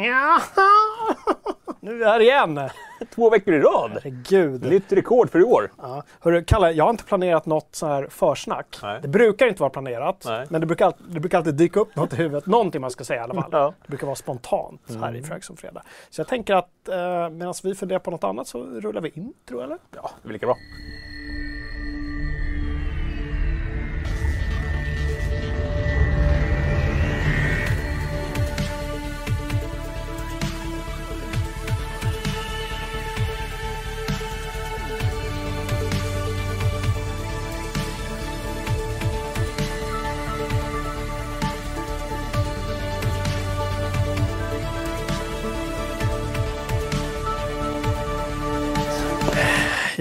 Ja. Nu är vi här igen. Två veckor i rad. Herregud. Nytt rekord för i år. Ja. Hörru, Kalle, jag har inte planerat något så här försnack. Nej. Det brukar inte vara planerat, Nej. men det brukar, alltid, det brukar alltid dyka upp något i huvudet. Någonting man ska säga i alla fall. Ja. Det brukar vara spontant här i Fröken som fredag. Så jag tänker att eh, medan vi funderar på något annat så rullar vi in, tror jag. Eller? Ja, det blir lika bra.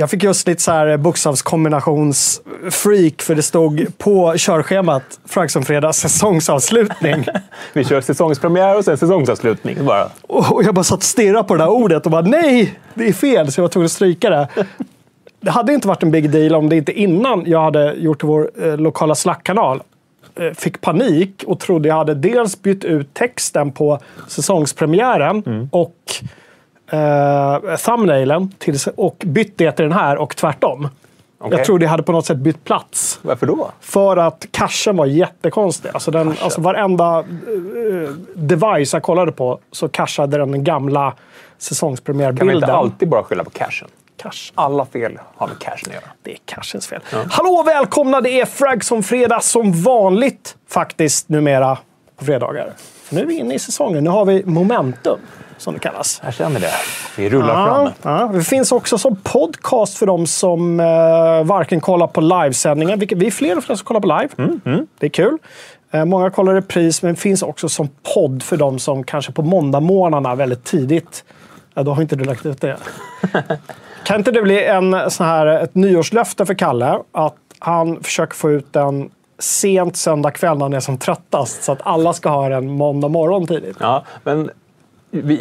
Jag fick just lite så här bokstavskombinationsfreak för det stod på körschemat som fredag säsongsavslutning. Vi kör säsongspremiär och sen säsongsavslutning bara. Och jag bara satt och stirrade på det där ordet och bara nej, det är fel. Så jag var tvungen att stryka det. Det hade inte varit en big deal om det inte innan jag hade gjort vår eh, lokala Slack-kanal eh, fick panik och trodde jag hade dels bytt ut texten på säsongspremiären och eh, thumbnailen till, och bytt det till den här och tvärtom. Okej. Jag trodde jag hade på något sätt bytt plats. Varför då? För att cachen var jättekonstig. Alltså, den, alltså varenda eh, device jag kollade på så cachade den gamla Kan vi säsongspremiärbilden. inte alltid bara skylla på cashen? Cache. Alla fel har med cashen att göra. Det är cachens fel. Hallå välkomna! Det är Frag som fredag som vanligt faktiskt numera på fredagar. Nu är vi inne i säsongen. Nu har vi momentum, som det kallas. Jag känner det. Vi rullar Ja, fram. ja. Det finns också som podcast för de som eh, varken kollar på livesändningar. Vi är fler och fler som kollar på live. Det är kul. Eh, många kollar repris, men finns också som podd för de som kanske på måndagmorgnarna väldigt tidigt. Ja, då har inte du lagt ut det. kan inte det bli en, sån här, ett nyårslöfte för Kalle? Att han försöker få ut den sent söndag kväll när han är som tröttast. Så att alla ska ha den måndag morgon tidigt. Ja, men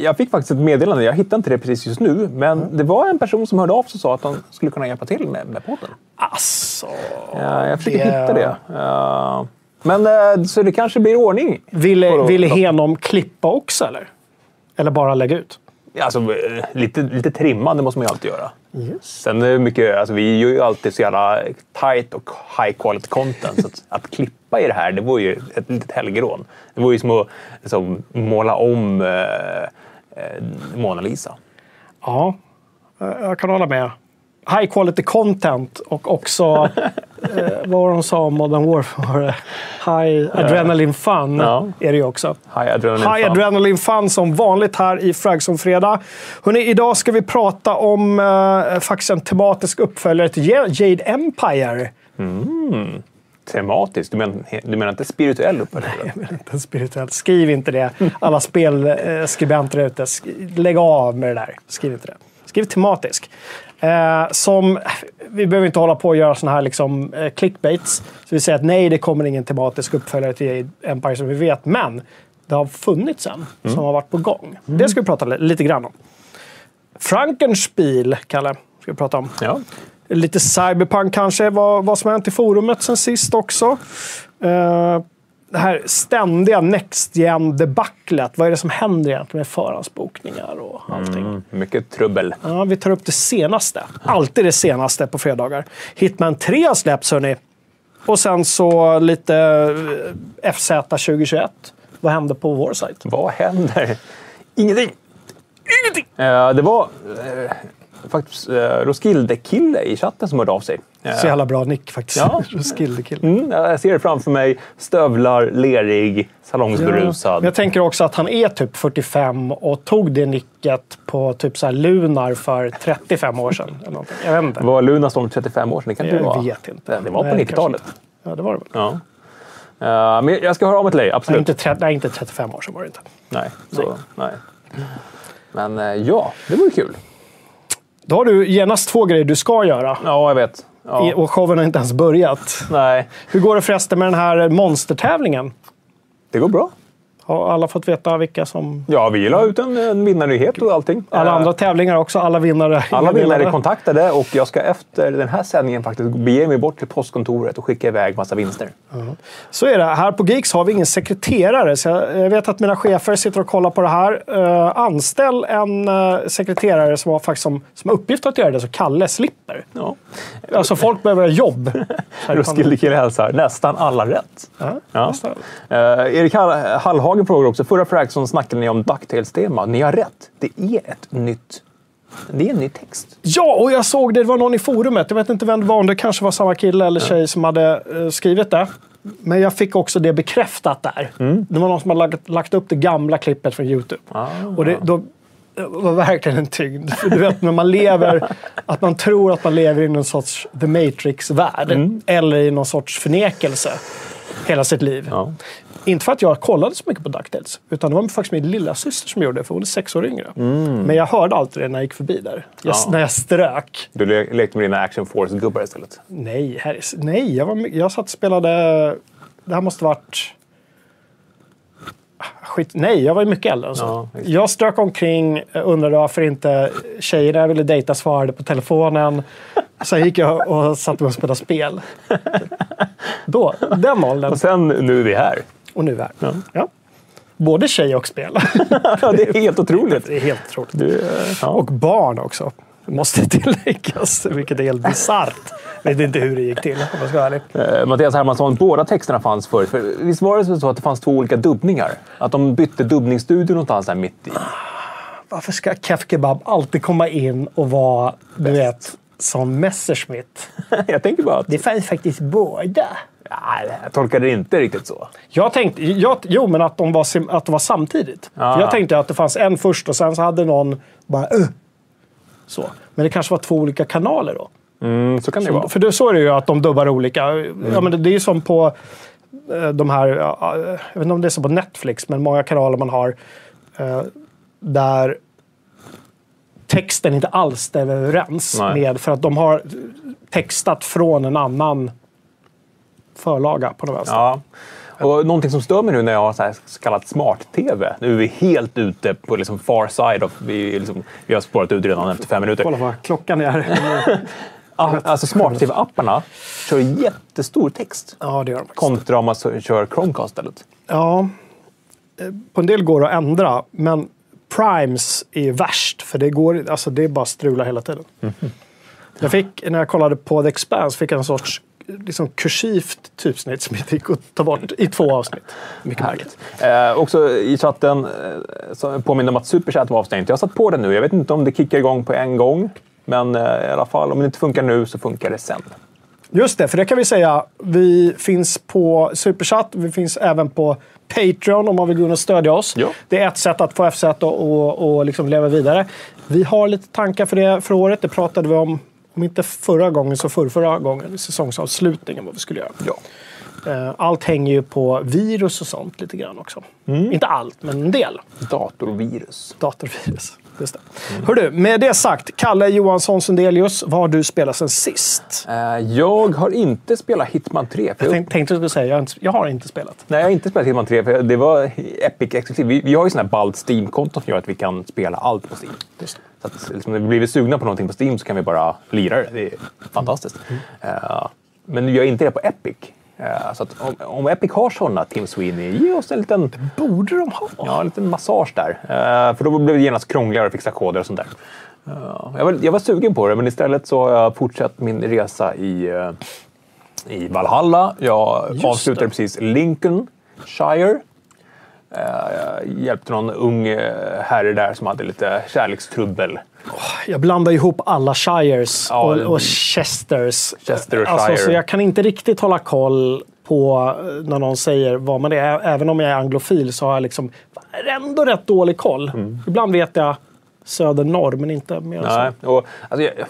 jag fick faktiskt ett meddelande. Jag hittar inte det precis just nu. Men det var en person som hörde av sig och sa att han skulle kunna hjälpa till med, med podden. Alltså... Ja, jag försöker Det- hitta det. Ja. men eh, så det kanske blir ordning. Ville, på- ville Henom klippa också eller? Eller bara lägga ut? Alltså, eh, lite, lite trimmande måste man ju alltid göra. Yes. Sen är det mycket, alltså, vi gör ju alltid så jävla tight och high quality content. så att, att klippa i det här, det var ju ett litet helgerån. Det var ju som att liksom, måla om eh, eh, Mona Lisa. Ja, eh, jag kan hålla med. High quality content och också, eh, vad var de sa om Modern Warfare? High adrenaline fun Ja. är det ju också. High adrenaline High fun. adrenaline fun som vanligt här i Frag som fredag. Hörrni, idag ska vi prata om eh, faktiskt en tematisk uppföljare till Ja- Jade Empire. Tematiskt? Du menar, du menar inte spirituell uppföljare? Jag menar inte spirituellt. Skriv inte det. Alla spelskribenter där ute. Lägg av med det där. Skriv inte det. Skriv tematisk. Eh, som, vi behöver inte hålla på och göra såna här liksom, eh, clickbaits. Så vi säger att nej, det kommer ingen tematisk uppföljare till Empire som vi vet. Men det har funnits en som har varit på gång. Det ska vi prata li- lite grann om. Frankenspiel, Kalle, ska vi prata om. Ja. Lite cyberpunk kanske, vad, vad som har hänt i forumet sen sist också. Eh, det här ständiga Next gen debaclet Vad är det som händer egentligen med förhandsbokningar och allting? Mm, mycket trubbel. Ja, vi tar upp det senaste. Alltid det senaste på fredagar. Hitman 3 har släppts, hörni. Och sen så lite eh, FZ 2021. Vad hände på vår sajt? Vad händer? Ingenting! Ingenting! Eh, det var eh, faktiskt eh, Roskilde-kille i chatten som hörde av sig. Så jävla bra nick faktiskt. Ja. Roskilde-kille. Mm, jag ser det framför mig. Stövlar, lerig, salongsberusad. Men jag tänker också att han är typ 45 och tog det nicket på typ så här Lunar för 35 år sedan. Eller någonting. Jag vet inte. Var Lunarstorm 35 år sedan? Det kan Jag vara. vet inte. Det var på Nej, 90-talet. kanske inte. Ja, det var det väl. Ja. Eh, men jag ska höra av mig till dig, Nej, absolut. inte, tre- nej, inte 35 år sedan var det inte. Nej. Så, nej. Men eh, ja, det vore kul. Då har du genast två grejer du ska göra. Ja, jag vet. Ja. Och showen har inte ens börjat. Nej, Hur går det förresten med den här monstertävlingen? det går bra. Har alla fått veta vilka som... Ja, vi la ut en, en vinnarnyhet och allting. Alla Eh, andra tävlingar också, alla vinnare. Alla vinnare är kontaktade och jag ska efter den här sändningen faktiskt bege mig bort till postkontoret och skicka iväg massa vinster. Så är det. Här på Geeks har vi ingen sekreterare, så jag, vet att mina chefer sitter och kollar på det här. Uh, anställ en eh, sekreterare som har, faktiskt som, som uppgift att göra det, så Kalle slipper. Ja. Alltså folk behöver jobb. Roskilde kille hälsar. Nästan alla rätt. Ja, Ja. nästan. Erik Hall- Hallhagen frågar också. Förra Fraxon snackade ni om Ducktails-tema. Ni har rätt. Det är ett nytt... Det är en ny text. Ja, och jag såg det. Det var någon i forumet. Jag vet inte vem det var. Om det kanske var samma kille eller tjej som hade eh, skrivit det. Men jag fick också det bekräftat där. Det var någon som hade lagt, lagt upp det gamla klippet från YouTube. Och det, då, det var verkligen en tyngd. Du vet, när man lever... Att man tror att man lever i någon sorts The Matrix-värld. Eller i någon sorts förnekelse. Hela sitt liv. Ja. Inte för att jag kollade så mycket på DuckTales. Utan det var faktiskt min lilla syster som gjorde det, för hon är sex år yngre. Men jag hörde alltid det när jag gick förbi där. Jag, Ja. När jag strök. Du le- lekte med dina Action Force-gubbar istället. Nej, här, är- nej jag, var, jag satt och spelade... Det här måste varit... Ah, Skit, nej, jag var ju mycket äldre än så. Ja, just det. jag strök omkring, undrade varför inte tjejerna jag ville dejta svarade på telefonen. Sen gick jag och satte mig och spelade spel. Då, den åldern. Och sen nu är vi här. Och nu är ja. ja. Både tjej och spel. Ja, det är helt otroligt. Det är helt otroligt. Du, eh, ja. Och barn också. Måste tilläggas, vilket är helt bisarrt. Vet inte hur det gick till om jag ska vara ärlig. Eh, Mattias Hermansson, båda texterna fanns förut. För visst var det så att det fanns två olika dubbningar? Att de bytte dubbningsstudio någonstans där mitt i? Varför ska Kef Kebab alltid komma in och vara, du vet, som Messerschmitt? Jag tänker bara att... Det fanns faktiskt båda. Nej, jag tolkar det inte riktigt så. Jag tänkte, jag, jo men att de var, att de var samtidigt. Ah. Jag tänkte att det fanns en först och sen så hade någon bara uh, Så. Men det kanske var två olika kanaler då. Mm, så kan det vara. För det, så är det ju att de dubbar olika. Ja, men det, det är ju som på eh, de här, ja, jag vet inte om det är så på Netflix, men många kanaler man har eh, där texten inte alls stämmer överens Nej. med, för att de har textat från en annan förlaga på något vänster. Ja. Och någonting som stör mig nu när jag har så så kallat smart-tv. Nu är vi helt ute på liksom far side. Of, vi, liksom, vi har spårat ut redan efter fem minuter. Kolla vad klockan är. Alltså smart-tv-apparna kör jättestor text. ja, det gör de faktiskt. Kontra om man kör Chromecast istället. Ja, eh, på en del går det att ändra, men Primes är värst. För det, går, alltså det är bara strula hela tiden. Jag fick, när jag kollade på The Expanse, fick jag en sorts liksom, kursivt typsnitt som inte gick att ta bort i två avsnitt. Mycket märkligt. Eh, också i chatten eh, påminner om att Superchat var avstängt. Jag har satt på det nu. Jag vet inte om det kickar igång på en gång. Men eh, i alla fall, om det inte funkar nu så funkar det sen. Just det, för det kan vi säga. Vi finns på Superchat. Vi finns även på Patreon om man vill gå in och stödja oss. Ja. Det är ett sätt att få FZ och, och liksom leva vidare. Vi har lite tankar för det för året. Det pratade vi om, om inte förra gången så förra gången. Säsongsavslutningen vad vi skulle göra. Ja. Eh, Allt hänger ju på virus och sånt lite grann också. Mm. Inte allt, men en del. Datorvirus. Datorvirus. Just det. Hördu, med det sagt. Kalle Johansson Sundelius, vad har du spelat sen sist? Eh, jag har inte spelat Hitman 3. För Jag tänkte, tänkte att du skulle säga, jag har, inte, jag har inte spelat. nej, jag har inte spelat Hitman 3 för det var Epic exklusivt. Vi, vi har ju sådana här ballt Steam-konton som gör att vi kan spela allt på Steam. Just det. Så att, liksom, när vi blir sugna på någonting på Steam så kan vi bara lira det. Det är fantastiskt. Eh, men nu gör inte det på Epic. Eh, så om, om Epic har sådana, Tim Sweeney, ge oss en liten, Borde de ha? ja, en liten massage där. Eh, för då blev det genast krångligare att fixa koder och sånt där. Jag, var, jag var sugen på det, men istället så har jag fortsatt min resa i, i Valhalla. Jag Just avslutade det. precis Lincolnshire. Eh, hjälpte någon ung eh, herre där som hade lite kärlekstrubbel. Jag blandar ihop alla Shires Ja, och, och Chesters. Chester och alltså, så jag kan inte riktigt hålla koll på eh, när någon säger vad man är. Även om jag är anglofil så har jag liksom ändå rätt dålig koll. Mm. Ibland vet jag söder-norr, men inte mer än Nej, så. och, alltså, jag,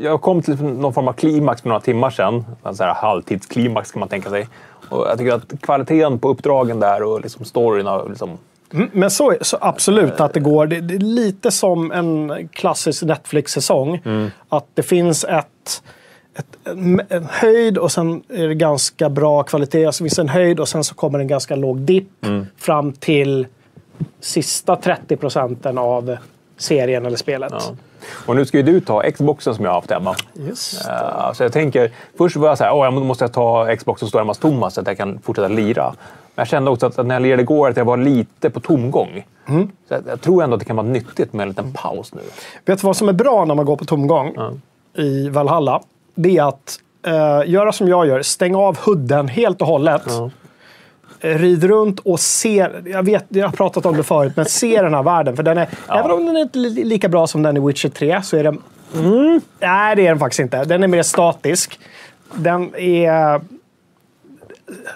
jag- kom till någon form av klimax för några timmar sedan. En så här halvtidsklimax kan man tänka sig. Och jag tycker att kvaliteten på uppdragen där och liksom storyn har liksom... Mm, Men så, så absolut att det går. Det, det är lite som en klassisk Netflix-säsong. Mm. Att det finns ett, ett, en, en höjd och sen är det ganska bra kvalitet. Så finns det en höjd och sen så kommer en ganska låg dipp fram till sista 30 procenten av serien eller spelet. Ja. Och nu ska ju du ta Xboxen som jag har haft hemma. Uh, så jag tänker, först var jag så här, oh, jag måste jag ta Xbox som står hemma hos Thomas så att jag kan fortsätta lira. Men jag kände också att när jag lirade igår att jag var lite på tomgång. Så jag, jag tror ändå att det kan vara nyttigt med en liten paus nu. Vet du vad som är bra när man går på tomgång i Valhalla? Det är att eh, göra som jag gör. Stäng av hudden helt och hållet. Eh, Rid runt och se. Jag vet, jag har pratat om det förut, men se den här världen. För den är, Även om den är inte li- lika bra som den i Witcher 3 så är den... Mm, nej, det är den faktiskt inte. Den är mer statisk. Den är...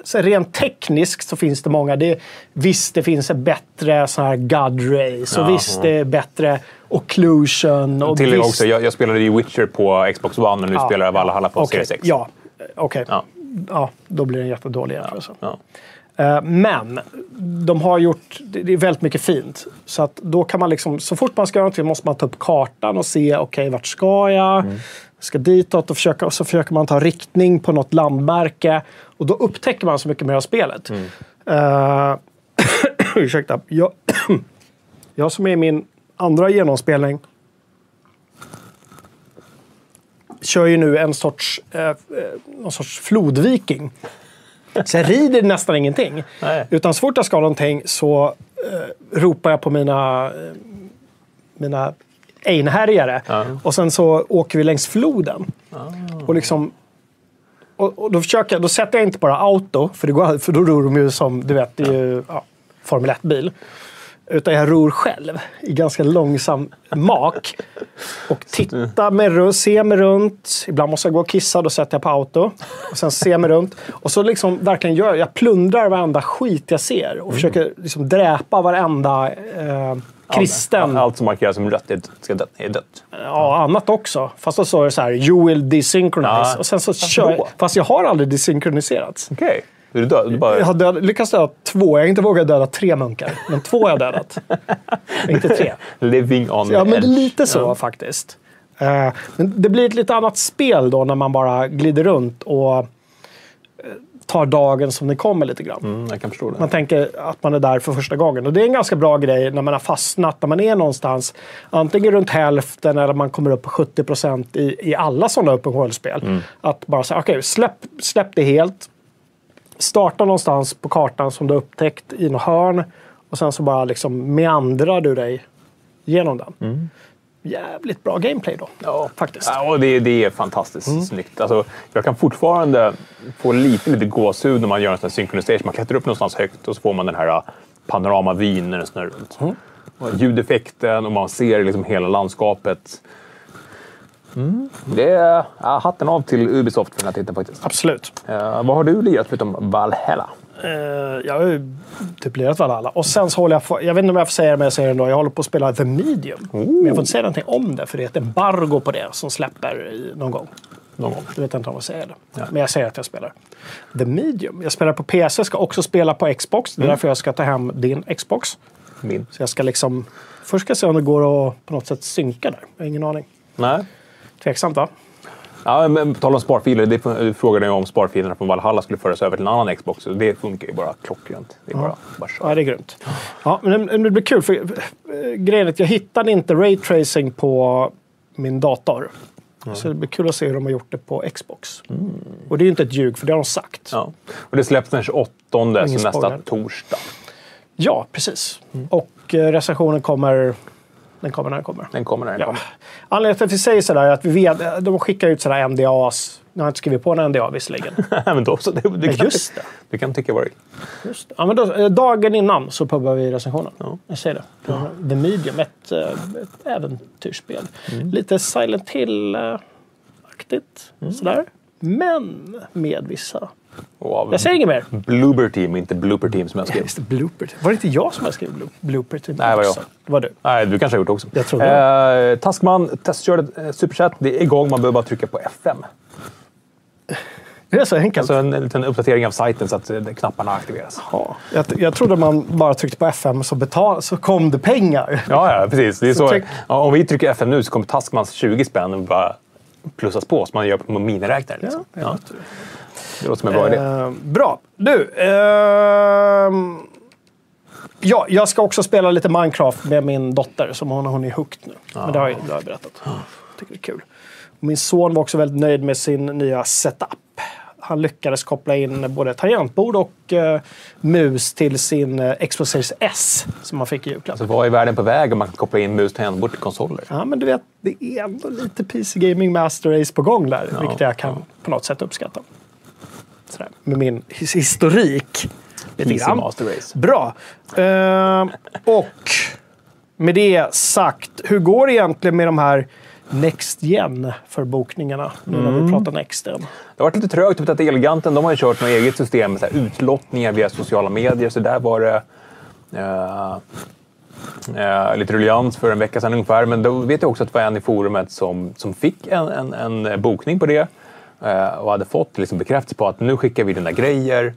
Så rent tekniskt så finns det många. Det, visst, det finns en bättre sån här God Rays och Ja, visst, ja. det är bättre Occlusion. Och visst, också, jag, jag spelade ju Witcher på Xbox One och nu spelar jag Valhalla på Okej, Series X. Ja, okej. Ja. Ja. då blir det en jättedålig jämförelse. Ja. Eh, Men de har gjort, det är väldigt mycket fint. Så att då kan man liksom, så fort man ska göra någonting måste man ta upp kartan och se, okej vart ska jag? Mm. Jag ska ditåt och, försöka, och så försöker man ta riktning på något landmärke. Och då upptäcker man så mycket mer av spelet. Mm. Eh, ursäkta. Jag, jag som är i min andra genomspelning kör ju nu en sorts, eh, eh, någon sorts flodviking. Så jag rider nästan ingenting. Nej. Utan så fort jag ska någonting så eh, ropar jag på mina, eh, mina einhärjare. Ja. Och sen så åker vi längs floden. Och liksom... Och, och då, försöker, jag- då sätter jag inte bara auto, för, det går, för då ror de ju som, du vet, det är ju ja, Formel 1-bil. Utan jag ror själv i ganska långsam mak. Och tittar mig runt, ser mig runt. Ibland måste jag gå och kissa, då sätter jag på auto. Och sen jag mig runt. Och så liksom verkligen gör jag plundrar varenda skit jag ser. Och försöker liksom dräpa varenda eh, kristen. Allt, allt som markeras som rött är, ska dött, är dött. Ja, annat också. Fast då står det så här, you will desynchronize. Ja. Och sen så kör jag? Fast jag har aldrig desynkroniserats. Okej. Är du död? Du bara... Jag har död, lyckats döda två. Jag har inte vågat döda tre munkar. Men två har jag dödat. inte tre. Living on Ja, the men edge. lite så Ja. faktiskt. Eh, men det blir ett lite annat spel då när man bara glider runt och eh, tar dagen som den kommer lite grann. Mm, jag kan förstå det. Man tänker att man är där för första gången. Och det är en ganska bra grej när man har fastnat, när man är någonstans. Antingen runt hälften eller man kommer upp på 70 procent i, i alla sådana open world-spel. Att bara säga, okej, släpp, släpp det helt. Starta någonstans på kartan som du har upptäckt i något hörn. Och sen så bara liksom meandrar du dig genom den. Jävligt bra gameplay då. Ja, Faktiskt. Ja, och det, det är fantastiskt snyggt. Alltså, jag kan fortfarande få lite, lite gåshud när man gör en sån här synkronisering. Man klättrar upp någonstans högt och så får man den här uh, panoramavyn när den snurrar runt. Och ljudeffekten och man ser liksom hela landskapet. Mm. Det är ja, hatten av till Ubisoft för den här titeln faktiskt. Absolut. Uh, vad har du lirat förutom Valhalla? Eh, jag har ju typ lirat Valhalla. Och sen så håller jag på, jag vet inte om jag får säga det, men jag säger det ändå. Jag håller på att spela The Medium. Men jag får inte säga någonting om det, för det är ett embargo på det som släpper i, någon gång. Någon gång. Du vet inte om jag säger det. Men jag säger att jag spelar. The Medium. Jag spelar på PC, ska också spela på Xbox. Det är därför jag ska ta hem din Xbox. Min. Så jag ska liksom... Först ska jag se om det går att på något sätt synka där. Jag har ingen aning. Nej. Tveksamt va? Ja, men på tal om sparfiler. Det, du frågade ju om sparfilerna från Valhalla skulle föras över till en annan Xbox. och Det funkar ju bara klockrent. Det är bara, bara kör. Ja, det är grymt. Ja, men det, blir kul. För, eh, grejen är att jag hittade inte raytracing på min dator. Så det blir kul att se hur de har gjort det på Xbox. Och det är ju inte ett ljug, för det har de sagt. Ja, Ja. Och det släpps den 28, så nästa torsdag. precis. Och eh, recensionen kommer... Den kommer när den kommer. Den kommer när den Ja. kommer. Anledningen till att vi säger sådär är att vi vet, de skickar ut sådär NDAs. Nu har jag inte skrivit på en NDA visserligen. men då, så det, du, Ja, kan, just det. du kan tycka vad du. Just det. Ja, men då, eh, dagen innan så pubbar vi recensionen. Jag säger det. The Medium, ett, eh, ett äventyrsspel. Lite Silent Hill-aktigt. Sådär. Men med vissa... Av Jag säger inget mer. Bloober Team, inte Blooper Team som jag skrev. Just det, blooper. Var det inte jag som blo- blooper? Till Nej, det var jag. Det var du. Nej, du kanske har gjort det också. Jag trodde eh, Taskman testkörde eh, Superchat. Det är igång. Man behöver bara trycka på F5. Det är så enkelt. Alltså en, en liten uppdatering av sajten så att eh, knapparna aktiveras. ja, jag, jag trodde man bara tryckte på FM så, betal, så kom det pengar. Ja, ja precis. Det är Så så, tryck- ja, om vi trycker F5 nu så kommer Taskmans 20 spänn bara plussas på som man gör på miniräknare. Liksom. Ja, Det låter som en bra idé. Eh, bra. Du. ehm, ja, jag ska också spela lite Minecraft med min dotter som hon, hon är hooked nu. Men det har jag, det har jag berättat. Jag tycker det är kul. Min son var också väldigt nöjd med sin nya setup. Han lyckades koppla in både tangentbord och eh, mus till sin uh, Xbox Series S som han fick i julklapp. Alltså, vad är världen på väg om man kan koppla in mus och tangentbord till konsoler? Ja, men du vet, det är ändå lite PC Gaming Master Race på gång där, vilket jag kan på något sätt uppskatta. Sådär, med min his- historik. Lite PC grann. Master Race. Bra. Ehm, och med det sagt, hur går det egentligen med de här Next Gen förbokningarna? Nu när vi pratar Next Gen. Det har varit lite trögt. Vet att Elgiganten de har kört något eget system med så utlottningar via sociala medier. Så där var det eh, eh, lite ruljans för en vecka sedan ungefär. Men då vet jag också att det var en i forumet som, som fick en, en, en bokning på det och hade fått liksom bekräftelse på att nu skickar vi dina grejer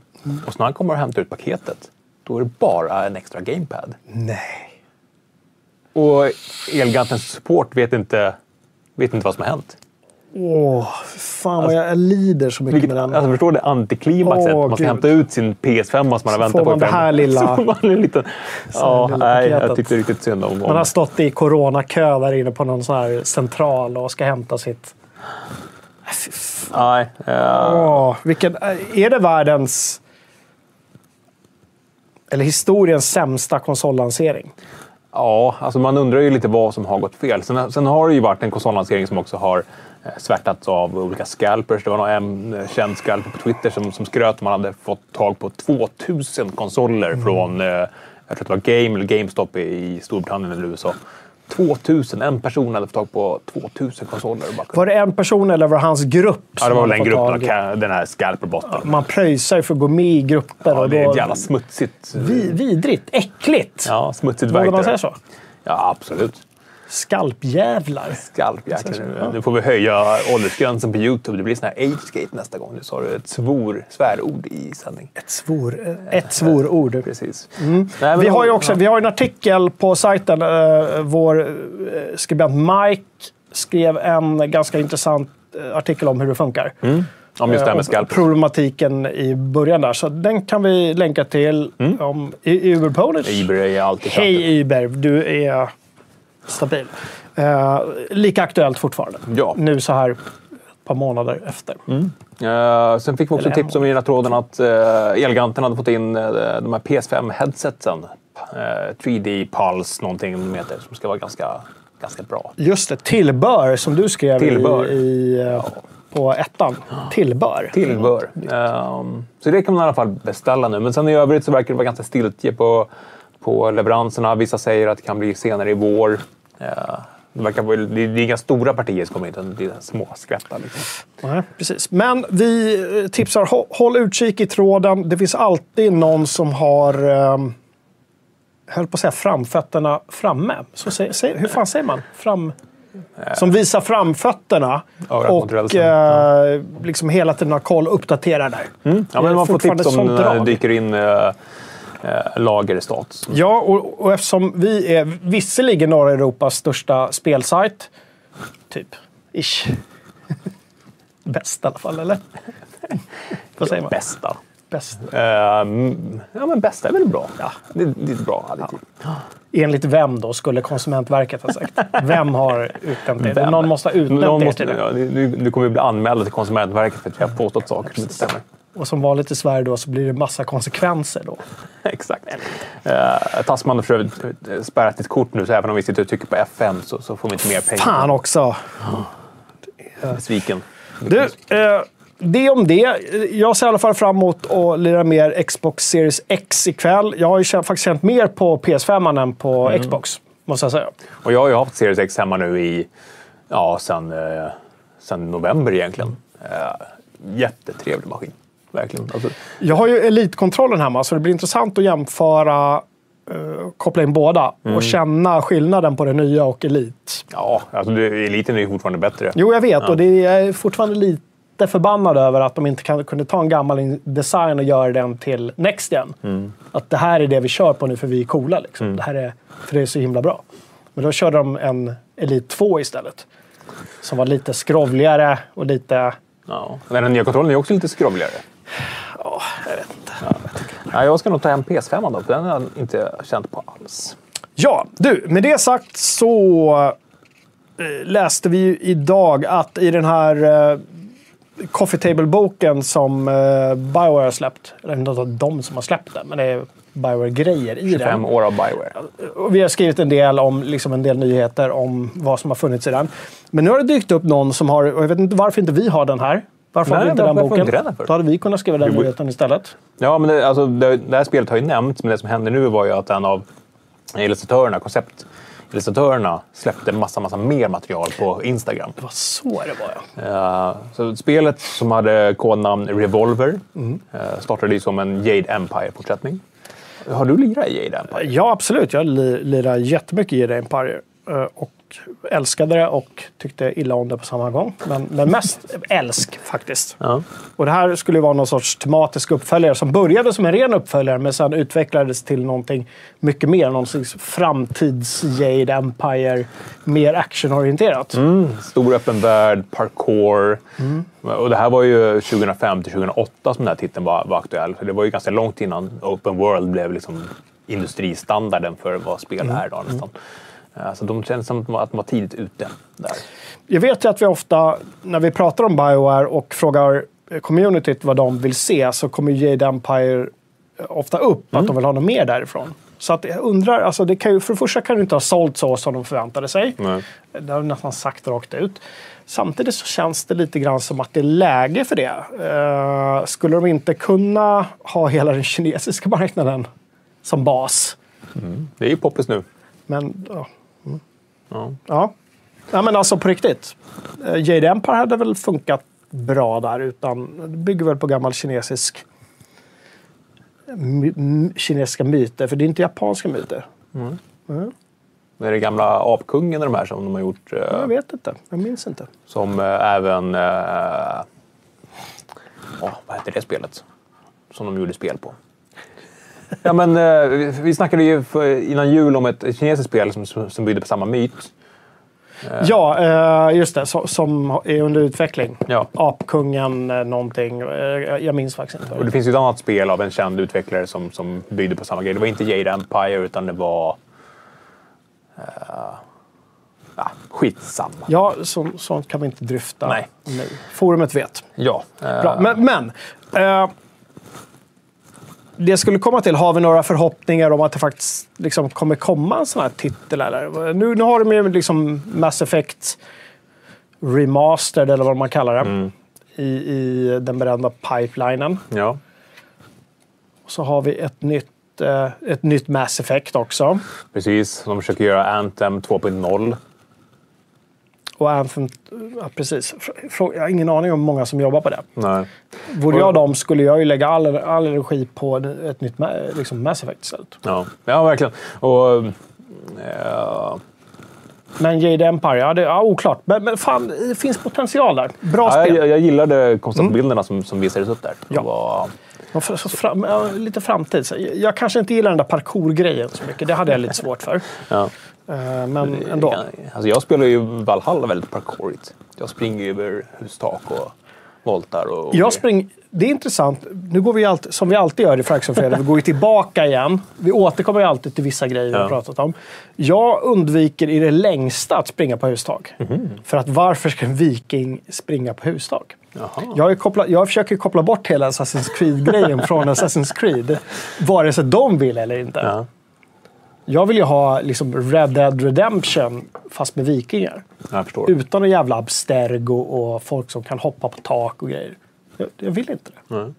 och så när han kommer och hämtar ut paketet då är det bara en extra gamepad. Nej. Och Elgigantens support vet inte, vet inte vad som har hänt. Åh, fan vad jag lider så mycket Vilket, med den. alltså förstår du antiklimaxet? Man ska Gud. hämta ut sin PS5 som man har väntat på i fem här lilla- Så man en liten... Ja, lilla nej, jag paketet. tyckte riktigt synd om Man har om. stått i coronakö där inne på någon sån här central och ska hämta sitt... Nej, eh, Åh, vilken, är det världens... Eller historiens sämsta konsollansering? ja, alltså man undrar ju lite vad som har gått fel. Sen, sen har det ju varit en konsollansering som också har eh, svärtats av olika scalpers. Det var någon en eh, känd scalper på Twitter som, som skröt om man hade fått tag på 2000 konsoler Mm. från, eh, jag tror att det var Game eller GameStop i, i Storbritannien eller USA. 2000! En person hade fått tag på 2000 konsoler. Var det en person eller var det hans grupp Ja, det var väl en grupp, i- den, här scalperbotten. Man pröjsar ju för att gå med i grupper. Ja, det är ett jävla smutsigt. vi, vidrigt, äckligt. Ja, smutsigt Vågar verk. man säga så? Ja, absolut. Skalpjävlar. Skalpjäklar. Nu får vi höja åldersgränsen på Youtube. Det blir sån här agegate nästa gång. Nu sa du ett svor, svärord i sändning. Ett, svor, ett svorord. Precis. Nej, men Vi har ju också vi har en artikel på sajten. Vår skribent Mike skrev en ganska intressant eh, artikel om hur det funkar. Om just det här Eh, med och skalper. Problematiken i början där. Så den kan vi länka till om, i Uberponies. Iber är alltid Hej Uber, du är stabil. Eh, lika aktuellt fortfarande. Ja. Nu så här ett par månader efter. Uh, sen fick vi också Eller tips om i den här tråden att uh, Elganten hade fått in uh, de här PS5-headsetsen. Uh, 3D Pulse någonting de heter, som ska vara ganska, ganska bra. Just det, tillbör som du skrev Tillbör. i, i, eh, på ettan. Tillbör. Tillbör. Um, så det kan man i alla fall beställa nu. Men sen i övrigt så verkar det vara ganska stiltje på, på leveranserna. Vissa säger att det kan bli senare i vår. Det, verkar, det är inga stora partier som kommer hit, utan det är små skvättar. Liksom. Nej, precis. Men vi eh, tipsar, hå- håll utkik i tråden. Det finns alltid någon som har, um, höll på att säga framfötterna framme. Så säger, säger, hur fan säger man? Fram, som visar framfötterna och rälsen. eh, liksom hela tiden har koll och uppdaterar där. Ja, men man får tips om det drag. dyker in uh, lagerstat. Ja, och, och eftersom vi är visserligen norra Europas största spelsajt, typ, ish. Bäst i alla fall, eller? Vad säger man? Bästa. Bäst. Ehm, ja, men bästa är väl bra. Ja, det, det är ett bra adjektiv. Enligt vem då, skulle Konsumentverket ha sagt? Vem har utnämnt det? Vem? Någon måste ha utnämnt Någon det måste, till det. ja, kommer vi bli anmälda till Konsumentverket för att vi har påstått saker som inte stämmer. Och som vanligt i Sverige då så blir det massa konsekvenser då. Exakt. Uh, Tasman har för övrigt eh, spärrat ditt kort nu, så även om vi sitter och trycker på F5 så, så får vi inte mer pengar. Fan också! Besviken. Du, eh, det om det. Jag ser i alla fall fram emot att lira mer Xbox Series X ikväll. Jag har ju faktiskt känt mer på PS5 än på Mm. Xbox, måste jag säga. Och jag har ju haft Series X hemma nu i, ja, sen, eh, sen november egentligen. Uh, jättetrevlig maskin. Verkligen. Alltså, Jag har ju Elite-kontrollen hemma, så det blir intressant att jämföra, eh, koppla in båda Mm. och känna skillnaden på det nya och Elite. ja, alltså det, eliten är ju fortfarande bättre. Jo, jag vet. Och det är, fortfarande lite förbannad över att de inte kan, kunde ta en gammal design och göra den till Next Gen. Mm. Att det här är det vi kör på nu för vi är coola. Liksom. Det här är, för det är så himla bra. Men då körde de en Elite 2 istället. som var lite skrovligare och lite... Ja. Men den nya kontrollen är också lite skrovligare. Ja, jag vet inte. Ja, jag ska nog ta hem PS5 då, för den har jag inte känt på alls. Ja, du, med det sagt så eh, läste vi ju idag att i den här eh, Coffee Table-boken som eh, Bioware har släppt, eller inte de som har släppt den, men det är Bioware-grejer i den. 25 år av Bioware. Och vi har skrivit en del om liksom en del nyheter om vad som har funnits i den. Men nu har det dykt upp någon som har, och jag vet inte varför inte vi har den här. Varför har Nej, vi inte den har boken? inte den? Då hade vi kunnat skriva den Jo, nyheten istället. Ja, men det, alltså, det, det här spelet har ju nämnts, men det som hände nu var ju att en av illustratörerna, konceptillustratörerna, släppte massa, massa mer material på Instagram. Det var så det var ja. Eh, så spelet som hade kodnamn Revolver eh, startade ju som en Jade Empire-fortsättning. Har du lirat i Jade Empire? Ja, absolut. Jag li- lirade jättemycket i The Empire. eh, Och älskade det och tyckte illa om det på samma gång. Men, men mest älsk faktiskt. Ja. Och det här skulle vara någon sorts tematisk uppföljare som började som en ren uppföljare men sen utvecklades till någonting mycket mer. Någon slags framtids Jade Empire, mer actionorienterat. Mm, stor öppen värld, parkour. Och det här var ju 2005 till 2008 som den här titeln var, var aktuell. Så det var ju ganska långt innan Open World blev liksom industristandarden för vad spel är idag nästan. Eh, Så de känns som att de var tidigt ute där. Jag vet ju att vi ofta, när vi pratar om Bioware och frågar communityt vad de vill se, så kommer Jade Empire ofta upp att de vill ha något mer därifrån. Så att jag undrar, alltså det kan ju, för det första kan det inte ha sålt så som de förväntade sig. Nej. Det har de nästan sagt rakt ut. Samtidigt så känns det lite grann som att det är läge för det. Eh, skulle de inte kunna ha hela den kinesiska marknaden som bas? Det är ju poppis nu. Men, ja. Mm. Ja. Ja. ja, men alltså på riktigt. Eh, Jade Empire hade väl funkat bra där, utan det bygger väl på gammal kinesisk my, kinesiska myter, för det är inte japanska myter. Det är det gamla apkungen och de här som de har gjort. eh, Jag vet inte, jag minns inte. Som eh, även... Eh, åh, vad hette det spelet? Som de gjorde spel på. Ja, men, eh, vi, snackade ju för, innan jul om ett kinesiskt spel som, som, byggde på samma myt. Ja, eh, just det, som är under utveckling. Ja. Apkungen eh, någonting, eh, jag minns faktiskt inte. Och det finns ju ett annat spel av en känd utvecklare som, som byggde på samma grej. Det var inte Jade Empire utan det var... Ah, skitsamma. Ja, så, sånt kan vi inte dryfta Nej. nu. Forumet vet. Ja. eh, Bra. Men, men eh, det jag skulle komma till, har vi några förhoppningar om att det faktiskt liksom kommer komma en sån här titel? Eller? Nu, nu har de ju liksom Mass Effect Remastered, eller vad man kallar det, Mm. i, i den beredda pipelinen. ja. Och så har vi ett nytt, eh, ett nytt Mass Effect också. Precis. De försöker göra Anthem 2.0. Och Anthem, ja, precis. Jag har ingen aning om många som jobbar på det. Nej. Vore jag dem skulle jag ju lägga all, all energi på ett nytt liksom Mass Effect istället. Ja, ja verkligen. Och, eh, Men Jade Empire, ja, det, ja oklart. Men, men fan, det finns potential där. Bra ja, spel. jag, jag gillade konceptbilderna som, som visades upp där. Ja. var, så fram, ja, lite framtid. Jag kanske inte gillar den där parkour-grejen så mycket. Det hade jag lite svårt för. ja. Eh, Men ändå. Alltså jag spelar ju Valhalla väldigt parkourigt. Jag springer ju över hustak och voltar. Och, Jag spring, det är intressant. Nu går vi alltid, som vi alltid gör i Fraction vi går ju tillbaka igen. Vi återkommer ju alltid till vissa grejer vi har Ja. pratat om. Jag undviker i det längsta att springa på hustak. Mhm. För att varför ska en viking springa på hustak? Jaha. Jag, kopplat, jag försöker koppla bort hela Assassin's Creed-grejen från Assassin's Creed. Vare sig de vill eller inte. Ja, Jag vill ju ha liksom Red Dead Redemption fast med vikingar. jag förstår. Utan en jävla abstergo och folk som kan hoppa på tak och grejer. Jag, jag vill inte det. Nej.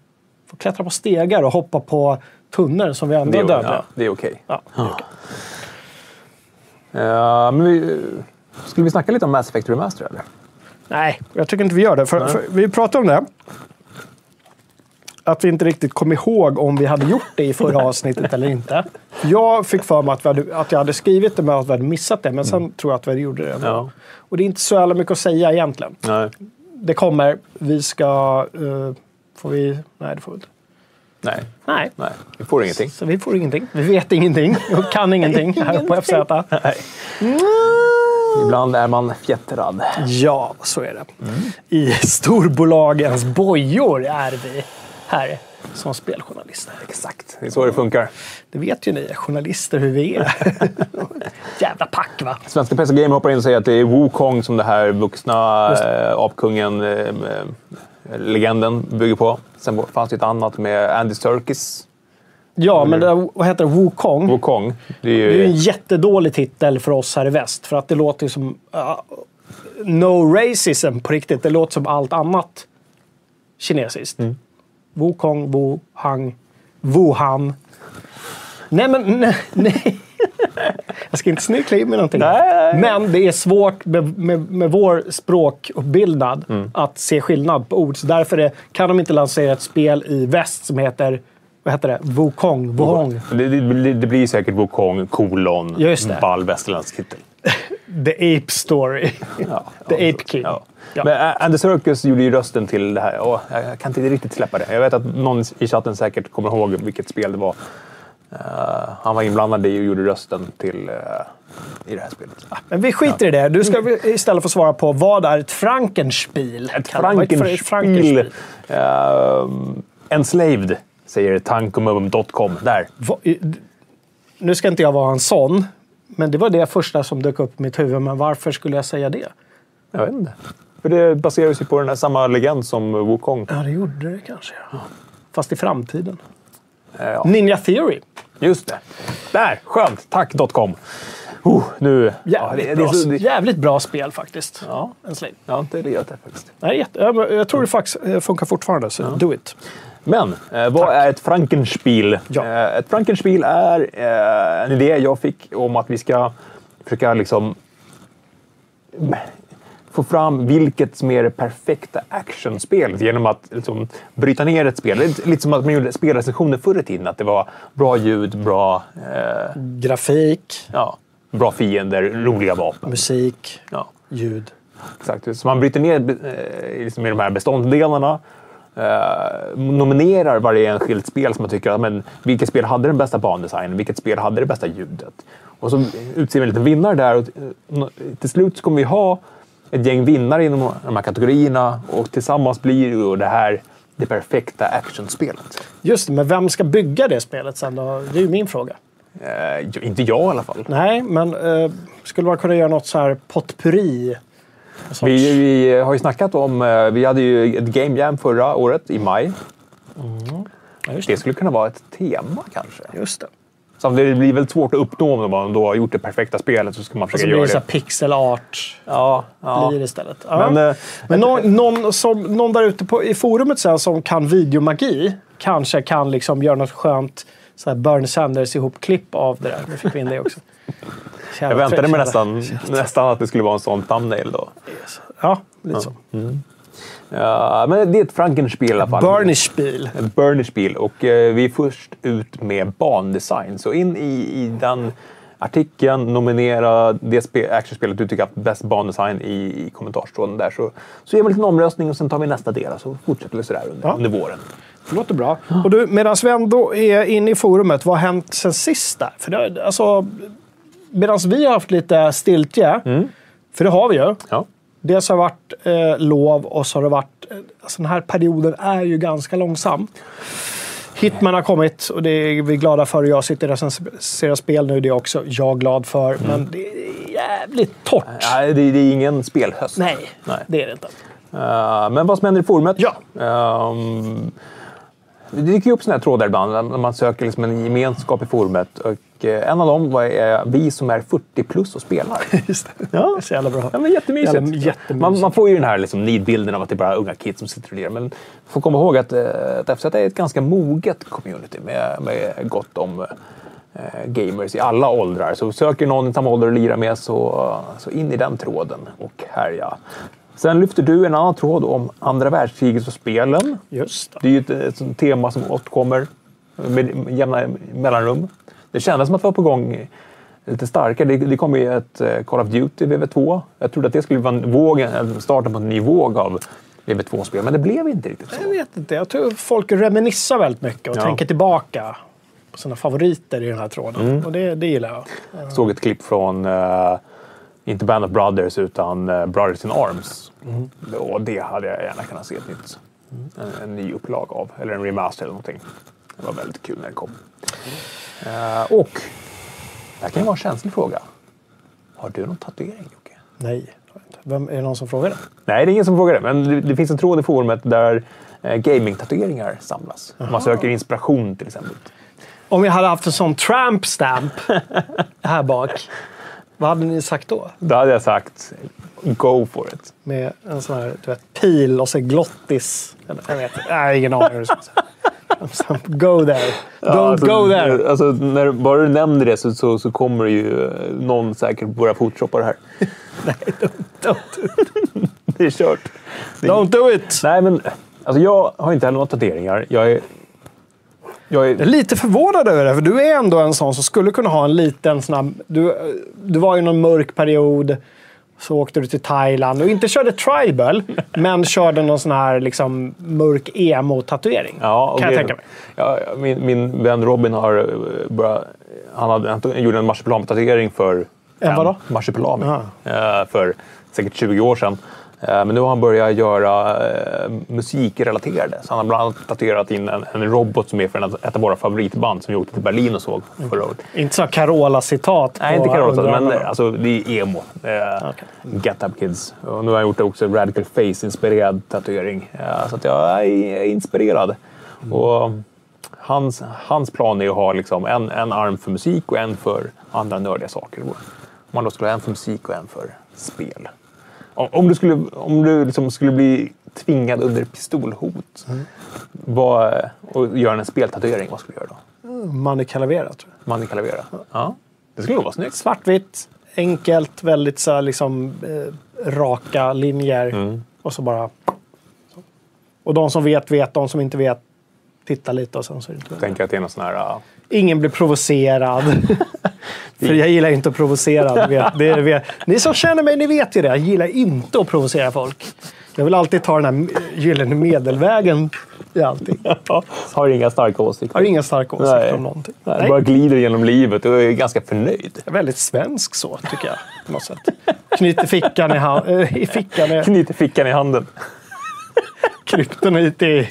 Få klättra på stegar och hoppa på tunnor som vi andra dödliga. ja, det är okej. Ja, det är okej. Ja, men vi, skulle vi snacka lite om Mass Effect Remaster eller? Nej, jag tycker inte vi gör det. För, för vi pratade om det. Att vi inte riktigt kom ihåg om vi hade gjort det i förra avsnittet eller inte. Jag fick för mig att, hade, att jag hade skrivit det men att vi hade missat det. Men sen tror jag att vi gjorde det. Ja. Och det är inte så jävla mycket att säga egentligen. Nej. Det kommer. Vi ska... eh, får vi... Nej, det får vi inte. Nej. Nej. Nej, vi får ingenting. Så vi får ingenting. Vi vet ingenting och kan ingenting här på FZ. Nej. Ibland är man fjättrad. Ja, så är det. I storbolagens bojor är vi här som speljournalister. Exakt, det är så det funkar. Det vet ju ni journalister hur vi är. Jävla pack va? Svenska PC Gamer hoppar in och säger att det är Wukong som det här vuxna äh, apkungen, äh, legenden bygger på. Sen fanns det ett annat med Andy Serkis. Ja, men det, vad heter det? Wukong? Wukong. Det är ju Det är en jättedålig titel för oss här i väst. För att det låter ju som... Uh, no racism på riktigt. Det låter som allt annat kinesiskt. Mm. Wukong, Wuhang, Wuhan. Nej, men nej. nej. Jag ska inte snyckla in med någonting. Nej. Men det är svårt med, med, med vår språkuppbyggnad Mm. att se skillnad på ord. Så därför är, kan de inte lansera ett spel i väst som heter vad heter det? Wukong? Wuhong? Det, det, det blir säkert Wukong kolon ball västerländsk titel. The Ape Story. Ja, The Ape King. Ja. Ja. Men Ä- Andy Serkis gjorde ju rösten till det här. Åh, jag kan inte riktigt släppa det. Jag vet att någon i chatten säkert kommer ihåg vilket spel det var. Eh, han var inblandad i och gjorde rösten till eh, i det här spelet. Men vi skiter i det. Du ska istället få svara på vad är ett Frankenspiel? Ett Frankenspiel. Frankenspiel? Uh, enslaved, säger tankomum.com. Där. Va- Nu ska inte jag vara en sån, men det var det första som dök upp i mitt huvud. Men varför skulle jag säga det? Jag vet inte. För det baseras ju på den här samma legend som Wukong. Ja, det gjorde det kanske. Ja. Fast i framtiden. Ja. Ninja Theory. Just det. Där! Skönt! Tack.com. Uh, nu... Ja, Jävligt, det, det bra, så, det, jävligt bra spel faktiskt. ja, En slave. jag har inte reat det faktiskt. Nej, jag, jag tror det faktiskt eh, funkar fortfarande, så do it. Men eh, vad är ett Frankenspiel? Ja. Eh, ett Frankenspiel är eh, en idé jag fick om att vi ska försöka liksom få fram vilket som är det perfekta actionspelet genom att liksom, bryta ner ett spel. Lite, lite som att man gjorde spelrecensioner förr i tiden. Att det var bra ljud, bra, eh, Grafik, ja, bra fiender, roliga vapen. musik, Ja. ljud. Exakt. Så man bryter ner eh, liksom i de här beståndsdelarna. Eh, nominerar varje enskilt spel som man tycker att men, vilket spel hade den bästa bandesignen, vilket spel hade det bästa ljudet. Och så utser vi en liten vinnare där och eh, till slut kommer vi ha ett gäng vinnare inom de här kategorierna och tillsammans blir ju det här det perfekta actionspelet. Just det, men vem ska bygga det spelet sen då? Det är ju min fråga. Eh, inte jag i alla fall. Nej, men eh, skulle man kunna göra något så här potpurri? Vi, vi har ju snackat om, eh, vi hade ju ett Game Jam förra året i maj. Ja, just Det det. skulle kunna vara ett tema kanske. Just det. Samtidigt det blir väl svårt att uppnå om man då har gjort det perfekta spelet så ska man så försöka blir det göra så här det. pixel art Ja, ja. blir det istället. Ja. Men, eh, Men någon, någon, som, någon där ute på, i forumet sen som kan videomagi kanske kan liksom göra något skönt så här Bernie Sanders ihop-klipp av det där. Nu fick vi in det också. jag väntade mig nästan, nästan att det skulle vara en sån thumbnail då. Ja, lite så. Ja, men det är ett Frankenspiel i alla fall. Ett Bernie-spel och eh, vi är först ut med bandesign. Så in i, i den artikeln, nominera det spe, actionspelet du tycker har haft bäst bandesign i, i kommentarstråden där. Så, så gör vi en liten omröstning och sen tar vi nästa del så fortsätter vi sådär under, Ja. under våren. Det låter bra. Och du, medan vi ändå är inne i forumet, vad har hänt sen sist där? För det, alltså, medan vi har haft lite stiltje, för det har vi ju. Ja. Dels har det varit eh, lov och så har det varit... Eh, alltså den här perioden är ju ganska långsam. Hitman har kommit och det är vi glada för. Jag sitter och recenserar spel nu, det är också jag glad för. Men det är jävligt torrt. Nej, det, det är ingen spelhöst. Nej, Nej. det är det inte. Eh, men vad som händer i forumet? Ja. Ehm, det dyker ju upp såna här trådar ibland när man söker liksom en gemenskap i forumet. Och eh, en av dem var eh, vi som är 40 plus och spelar. Just det. Ja. Det är så jävla bra. Ja, men jättemysigt. Jävla- jättemysigt. Man, man får ju den här liksom nidbilden av att det är bara unga kids som sitter och lirar. Men man får komma ihåg att, eh, att FZ är ett ganska moget community med, med gott om gamers i alla åldrar. Så söker någon i samma ålder att lira med så, så in i den tråden och härja. Sen lyfter du en annan tråd om andra världskriget och spelen. Just det. Det är ju ett, ett tema som återkommer med jämna mellanrum. Det kändes som att det var på gång lite starkare. Det, det kom ju ett eh, Call of Duty VV2. Jag trodde att det skulle vara en våg, en starten på en ny våg av VV2-spel, men det blev inte riktigt Jag så. vet inte. Jag tror folk reminissar väldigt mycket och Ja. tänker tillbaka på sina favoriter i den här tråden. Mm. Och det, det gillar jag. Jag såg ett klipp från uh, inte Band of Brothers utan eh, Brothers in Arms. Och det hade jag gärna kunnat se ett nytt. En, en ny upplag av, eller en remaster eller någonting. Det var väldigt kul när det kom. Eh, och, det här kan ju vara en känslig fråga. Har du någon tatuering Jocke? Nej. Vem, är det någon som frågar det? Nej, det är ingen som frågar det. Men det, det finns en tråd i forumet där eh, gaming-tatueringar samlas. Man söker inspiration till exempel. Om jag hade haft en sån tramp stamp här bak, vad hade ni sagt då? Då hade jag sagt go for it. Med en sån här du vet, pil och så glottis. Jag vet inte. Nej, ingen aning. hur det ska. Go there. Don't alltså, go there. Alltså, när, bara du nämner det så, så, så kommer det ju eh, någon säkert börja photoshoppa det här. Don't, Det är kört. Det, don't do it! Nej, men alltså, jag har inte heller några tatueringar. Jag är... Jag Jag är är lite förvånad över det, för du är ändå en sån som skulle kunna ha en liten snabb... Du, du var i någon mörk period, så åkte du till Thailand och inte körde tribal, men körde någon sån här liksom, mörk emo-tatuering. Ja, kan jag tänka mig. Ja, min, min vän Robin har eh, börjat, han, hade, han gjorde en marsipelami-tatuering för... En vadå? Marsipelami. Aha. Eh, för säkert 20 år sedan. Eh, men nu har han börjat göra eh, musikrelaterade. Så han har bland annat tatuerat in en, en robot som är för en, ett av våra favoritband som vi åkte till Berlin och såg förra året. Inte så Carola-citat. Nej, inte Carola, men underarmarna. alltså, det är emo. Eh, Get Up Kids. Och nu har jag gjort också en Radical Face-inspirerad tatuering. Eh, så att jag är inspirerad. Och hans, hans plan är att ha liksom en, en arm för musik och en för andra nördiga saker. Om man då skulle ha en för musik och en för spel. Om, du skulle, om du liksom skulle bli tvingad under pistolhot vad, och göra en speltatuering, vad skulle du göra då? Mani Calavera, tror jag. Mani Calavera? Ja. Det skulle nog vara snyggt. Svartvitt, enkelt, väldigt så liksom, eh, raka linjer. Mm. Och så bara... Så. Och de som vet, vet. De som inte vet, titta lite och sen så är det inte tänker att det är någon sån här... uh, Ingen blir provocerad. För jag gillar inte att provocera. Vet. Det vet. Ni som känner mig, ni vet ju det. Jag gillar inte att provocera folk. Jag vill alltid ta den här gyllene medelvägen i allting. Har inga starka åsikter. har inga starka åsikter Nej. om någonting. Nej, Nej. Bara glider genom livet och är ganska förnöjd. Är väldigt svensk så, tycker jag. På något sätt. Knyter fickan i, hand, äh, i fickan. Knyter fickan i handen. kryptonit i...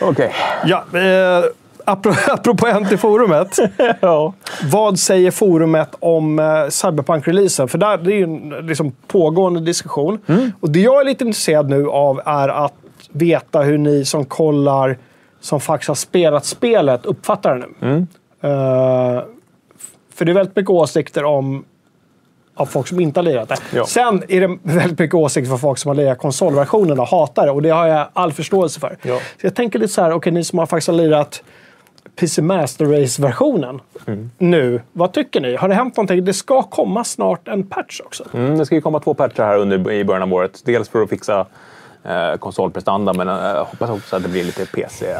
Okej. Ja, eh, apropå, apropå Hänt i forumet. Ja. Vad säger forumet om eh, Cyberpunk-releasen? För där, det är ju en liksom, pågående diskussion. Och det jag är lite intresserad nu av är att veta hur ni som kollar, som faktiskt har spelat spelet, uppfattar det nu. Eh, för det är väldigt mycket åsikter om av folk som inte har lirat det. Ja. Sen är det väldigt mycket åsikter för folk som har lirat konsolversionen och hatar det. Och det har jag all förståelse för. Ja. Så jag tänker lite så här, okej ni som har faktiskt har lirat PC Master Race-versionen Mm. nu. Vad tycker ni? Har det hänt någonting? Det ska komma snart en patch också. Mm, det ska ju komma två patchar här under, i början av året. Dels för att fixa eh, konsolprestanda, men jag eh, hoppas också att det blir lite PC.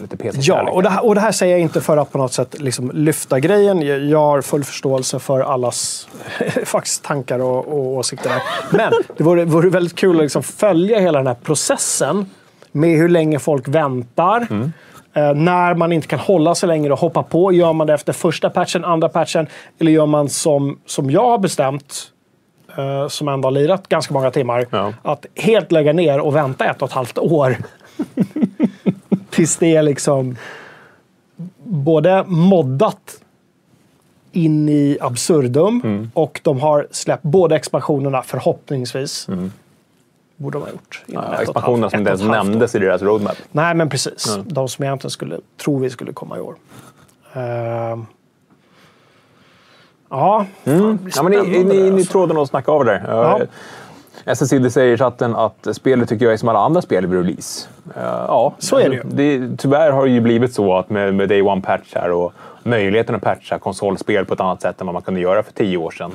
Lite PC Ja, och det, här, och det här säger jag inte för att på något sätt liksom lyfta grejen. Jag, har full förståelse för allas faktiskt tankar och, och åsikter. Där. Men det vore, vore väldigt kul att liksom följa hela den här processen med hur länge folk väntar. Eh, när man inte kan hålla sig längre och hoppa på. Gör man det efter första patchen, andra patchen? Eller gör man som, som jag har bestämt, eh, som ändå har lirat ganska många timmar, Ja. att helt lägga ner och vänta ett och ett halvt år. Tills det är liksom både moddat in i absurdum Mm. och de har släppt båda expansionerna förhoppningsvis. Borde de ha gjort. Mm. Ja, expansionerna som inte ens nämndes i deras roadmap. Nej, men precis. De som egentligen skulle, tror vi skulle komma i år. Ehm. ja, fan, det blir Ja, men ni, ni, ni alltså. tråden och snacka av det där. Ja. SSID säger i chatten att spelet tycker jag är som alla andra spel vid release. Eh, ja, Så är det ju. det. Tyvärr har det ju blivit så att med, med Day One-patch här och möjligheten att patcha konsolspel på ett annat sätt än vad man kunde göra för tio år sedan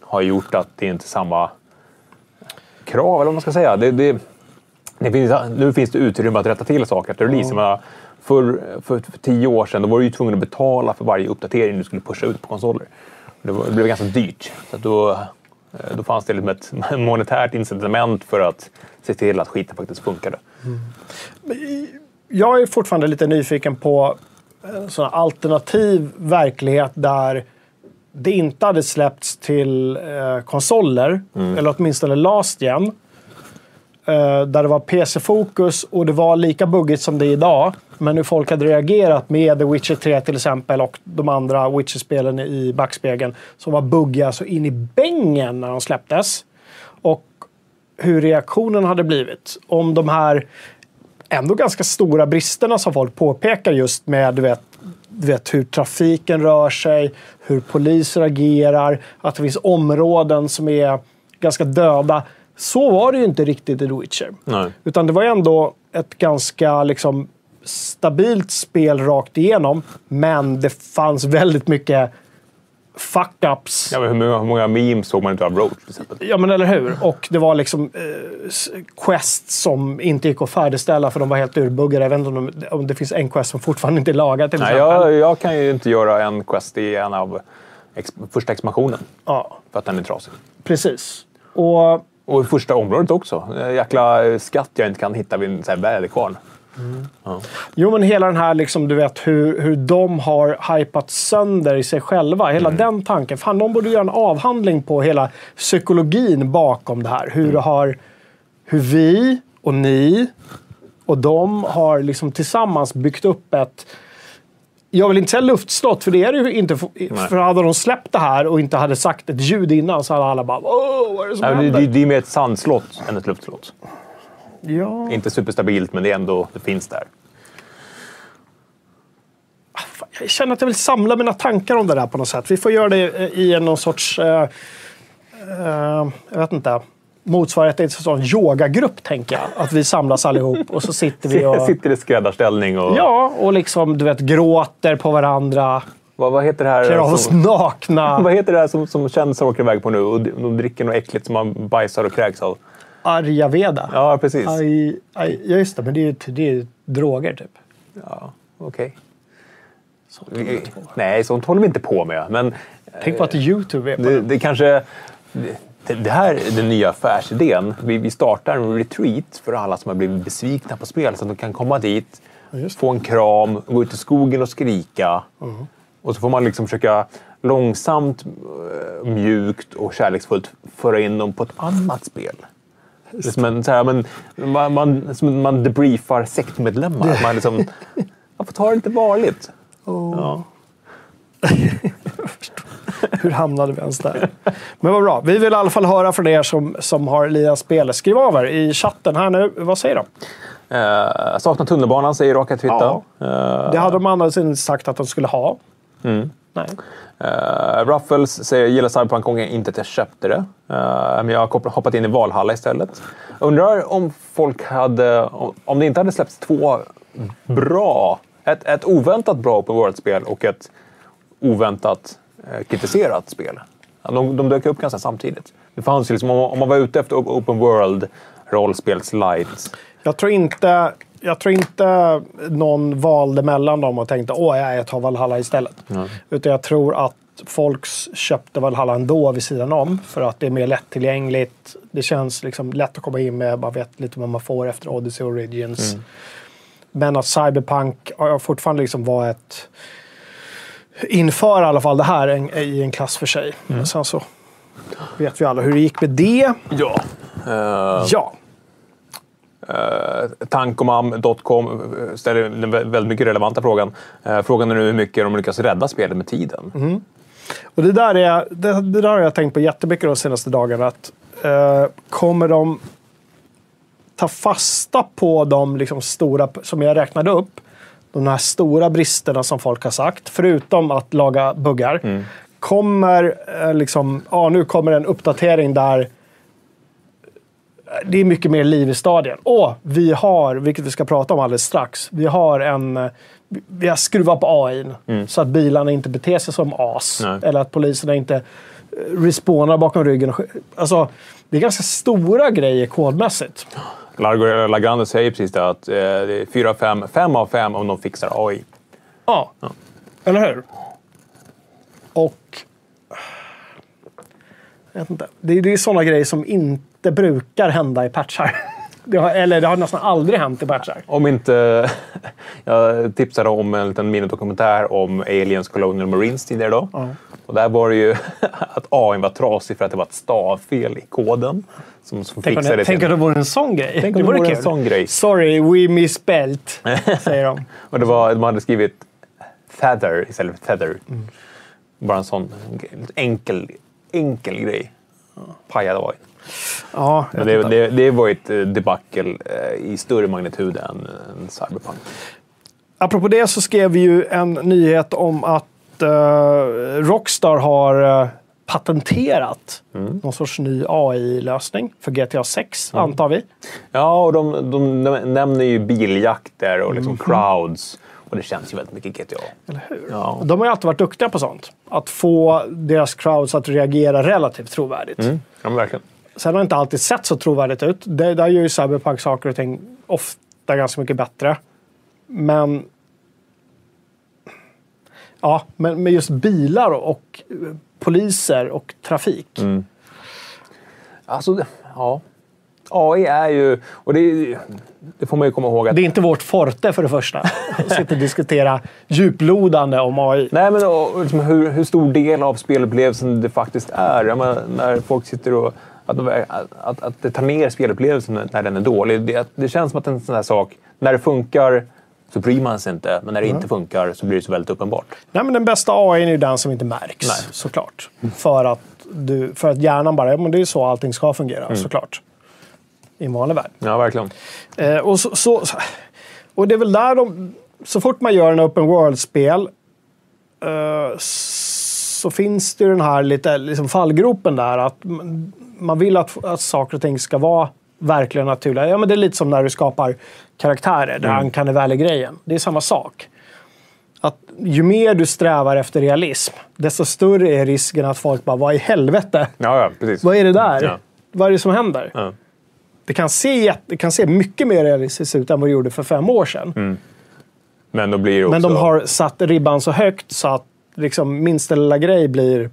har gjort att det inte är samma krav, eller vad man ska säga. Det, det, det finns, nu finns det utrymme att rätta till saker efter release. Menar, För, för, för tio år sedan då var du ju tvungen att betala för varje uppdatering du skulle pusha ut på konsoler. Det, var, det blev ganska dyrt. Så då, då fanns det liksom ett monetärt incitament för att se till att skiten faktiskt funkade. Jag är fortfarande lite nyfiken på sån här alternativ verklighet där det inte hade släppts till eh, konsoler, eller åtminstone last gen. Eh, där det var PC-fokus och det var lika buggigt som det är idag. Men hur folk hade reagerat med The Witcher 3 till exempel och de andra Witcher-spelen i backspegeln som var buggiga så in i bängen när de släpptes. Och hur reaktionen hade blivit. Om de här ändå ganska stora bristerna som folk påpekar just med du vet, du vet, hur trafiken rör sig, hur poliser agerar, att det finns områden som är ganska döda. Så var det ju inte riktigt i The Witcher. Nej. Utan det var ändå ett ganska liksom, stabilt spel rakt igenom. Men det fanns väldigt mycket fuck-ups. Ja, men hur många, hur många memes såg man inte av Roach till exempel? Ja, men eller hur? Och det var liksom eh, quests som inte gick att färdigställa för de var helt urbuggade. Jag vet inte om, de, om det finns en quest som fortfarande inte är lagad till Nej, exempel. jag, jag kan ju inte göra en quest i en av ex, första expansionen. Ja, För att den är trasig. precis. Och Och första området också. Jäkla skatt jag inte kan hitta vid en sån här väderkvarn. Jo, men hela den här, liksom, du vet, hur, hur de har hypat sönder i sig själva. Hela den tanken. Fan, de borde göra en avhandling på hela psykologin bakom det här. Hur, det har, hur vi och ni och de har liksom tillsammans byggt upp ett jag vill inte säga luftslott, för det är det ju inte. För hade de släppt det här och inte hade sagt ett ljud innan så hade alla bara Åh, vad är det som Nej, händer? det, det, är mer ett sandslott än ett luftslott. Ja. Inte superstabilt, men det är ändå, det finns där. Fan, Jag känner att jag vill samla mina tankar om det där på något sätt. Vi får göra det eh, i någon sorts... Eh, eh, jag vet inte. Motsvarighet till en sån yogagrupp, tänker jag. Att vi samlas allihop och så sitter vi och... Sitter i skräddarställning och... Ja, och liksom du vet gråter på varandra. Vad, vad heter det här? Klär av oss som, nakna. vad heter det här som, som kändisar åker iväg på nu? Och de, dricker något äckligt som man bajsar och kräks av. Arjaveda. Ja, precis. Aj, aj, ja, just det. Men det är ju det är droger, typ. Ja, okej. Vi- Nej, sånt håller vi inte på med. Men Tänk på att YouTube är på det, det kanske... Det, det här är den nya affärsidén. Vi, vi startar en retreat för alla som har blivit besvikna på spel. Så att de kan komma dit, få en kram, gå ut i skogen och skrika. Och så får man liksom försöka långsamt, eh, mjukt och kärleksfullt föra in dem på ett annat spel. Det är som en, så här, men, man, man, som man debriefar sektmedlemmar. Man, liksom, man får ta det lite varligt. Ja. Hur hamnade vi ens där? Men vad bra. Vi vill i alla fall höra från er som, som har lirat spelet. Skriv av er i chatten här nu. Vad säger de? Eh, saknar tunnelbanan, säger Raka Twitter. Ja. Eh, Det hade de annars inte sagt att de skulle ha. Nej. Uh, Ruffles säger gillar Cyberpunk gången inte att jag köpte det. Eh, men jag har hoppat in i Valhalla istället. Undrar om folk hade... Om, om det inte hade släppts två bra... Ett, ett oväntat bra Open World-spel och ett oväntat eh, kritiserat spel. De, de dök upp ganska samtidigt. Det fanns ju liksom, om, om man var ute efter Open World rollspels light. Jag tror inte... Jag tror inte någon valde mellan dem och tänkte åh, jag tar Valhalla istället. Utan jag tror att folk köpte Valhalla ändå vid sidan om. För att det är mer lättillgängligt. Det känns liksom lätt att komma in med. Man vet lite vad man får efter Odyssey Origins. Men att Cyberpunk ja, fortfarande liksom var ett... Inför i alla fall det här en, i en klass för sig. Men sen så vet vi alla hur det gick med det. Ja. Uh, Ja. Uh, Tankomam.com eh, ställer den vä- väldigt mycket relevanta frågan. Eh, frågan är nu hur mycket de lyckas rädda spelet med tiden. Och det där, är, det, det där har jag tänkt på jättemycket de senaste dagarna. Att, eh, kommer de ta fasta på de liksom stora, som jag räknade upp, de här stora bristerna som folk har sagt, förutom att laga buggar. Kommer eh, liksom, ja nu kommer en uppdatering där det är mycket mer liv i stadien. Och vi har, vilket vi ska prata om alldeles strax, vi har en... eh, Vi har skruvat på AI så att bilarna inte beter sig som as. Nej. Eller att poliserna inte eh, respawnar bakom ryggen. Alltså, det är ganska stora grejer kodmässigt. Largo Lagrande säger precis det att eh, det är 4 av 5, 5 av 5 om de fixar AI. Ja, eller hur? Och... Jag vet inte. Det är, det är sådana grejer som inte brukar hända i patchar. Det har, eller det har nästan aldrig hänt i batchar. Om inte... Jag tipsade om en liten minidokumentär om Aliens Colonial Marines tidigare idag. Och där var det ju att AI var trasig för att det var ett stavfel i koden. Som, som Tänk om, det, tänk det vore en sån grej. Tänk om det vore en sån grej. Sorry, we misspelled, säger de. Och det var, de hade skrivit feather istället för feather. Mm. Bara en sån enkel, enkel grej. Pajade AI. Ja, det, det, det var ett eh, debacle eh, i större magnitud än, än Cyberpunk. Apropå det så skrev vi ju en nyhet om att eh, Rockstar har eh, patenterat Mm. någon sorts ny AI-lösning för GTA 6, antar vi. Ja, och de, de nämner ju biljakter och liksom crowds. Och det känns ju väldigt mycket GTA. Eller hur? Ja. De har ju alltid varit duktiga på sånt. Att få deras crowds att reagera relativt trovärdigt. Mm. Ja, verkligen. Sen har det inte alltid sett så trovärdigt ut. Det, där gör ju Cyberpunk saker och ting ofta ganska mycket bättre. Men... Ja, men med just bilar och poliser och trafik. Mm. Alltså, ja. AI är ju... Och det, det får man ju komma ihåg att... Det är inte vårt forte för det första. Att sitta och diskutera djuplodande om AI. Nej, men och, liksom, hur, hur stor del av spelupplevelsen det faktiskt är. Menar, när folk sitter och... Att, de, att, att det tar ner spelupplevelsen när den är dålig. Det, det känns som att en sån här sak, när det funkar så bryr man sig inte. Men när det inte funkar så blir det så väldigt uppenbart. Nej, men den bästa AI är ju den som inte märks, Nej. såklart. För att, du, för att hjärnan bara, ja, men det är så allting ska fungera, såklart. I en vanlig värld. Ja, verkligen. Eh, och, så, så, och det är väl där de... Så fort man gör en open world-spel eh, så finns det ju den här lite liksom fallgropen där. Att man- vill att, att saker och ting ska vara verkligen naturliga. Ja, men det är lite som när du skapar karaktärer, där han kan väl grejen. Det är samma sak. Att ju mer du strävar efter realism, desto större är risken att folk bara, vad i helvete? Ja, ja precis. Vad är det där? Ja. Vad är det som händer? Ja. Det kan, se, det kan se mycket mer realistiskt ut än vad det gjorde för fem år sedan. Men då blir det också... Men de har satt ribban så högt så att liksom minsta lilla grej blir...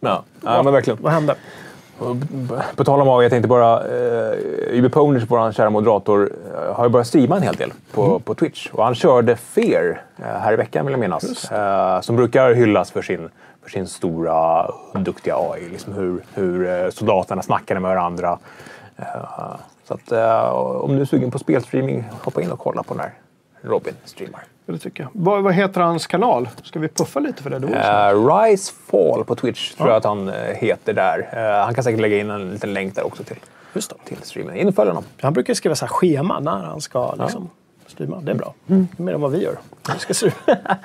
Ja, ja men verkligen. Vad händer? På tal om AI, jag tänkte bara... Uh, Ybbe Poners, vår kära moderator, eh, har ju börjat streama en hel del på, på Twitch. Och han körde Fear eh, här i veckan, vill jag minnas. Eh, som brukar hyllas för sin, för sin stora, duktiga AI. Liksom hur, hur eh, soldaterna snackade med varandra. Eh, så att, eh, om du är sugen på spelstreaming, hoppa in och kolla på när Robin streamar. Det tycker jag. Vad, vad heter hans kanal? Ska vi puffa lite för det? då? Uh, Rise Fall på Twitch tror jag att han eh, heter där. Eh, han kan säkert lägga in en liten länk där också till, Just det. till streamen. In och följ honom. Han brukar skriva så här schema när han ska liksom, streama. Det är bra. Mm. Det är mer än vad vi gör. Vi, ska streama.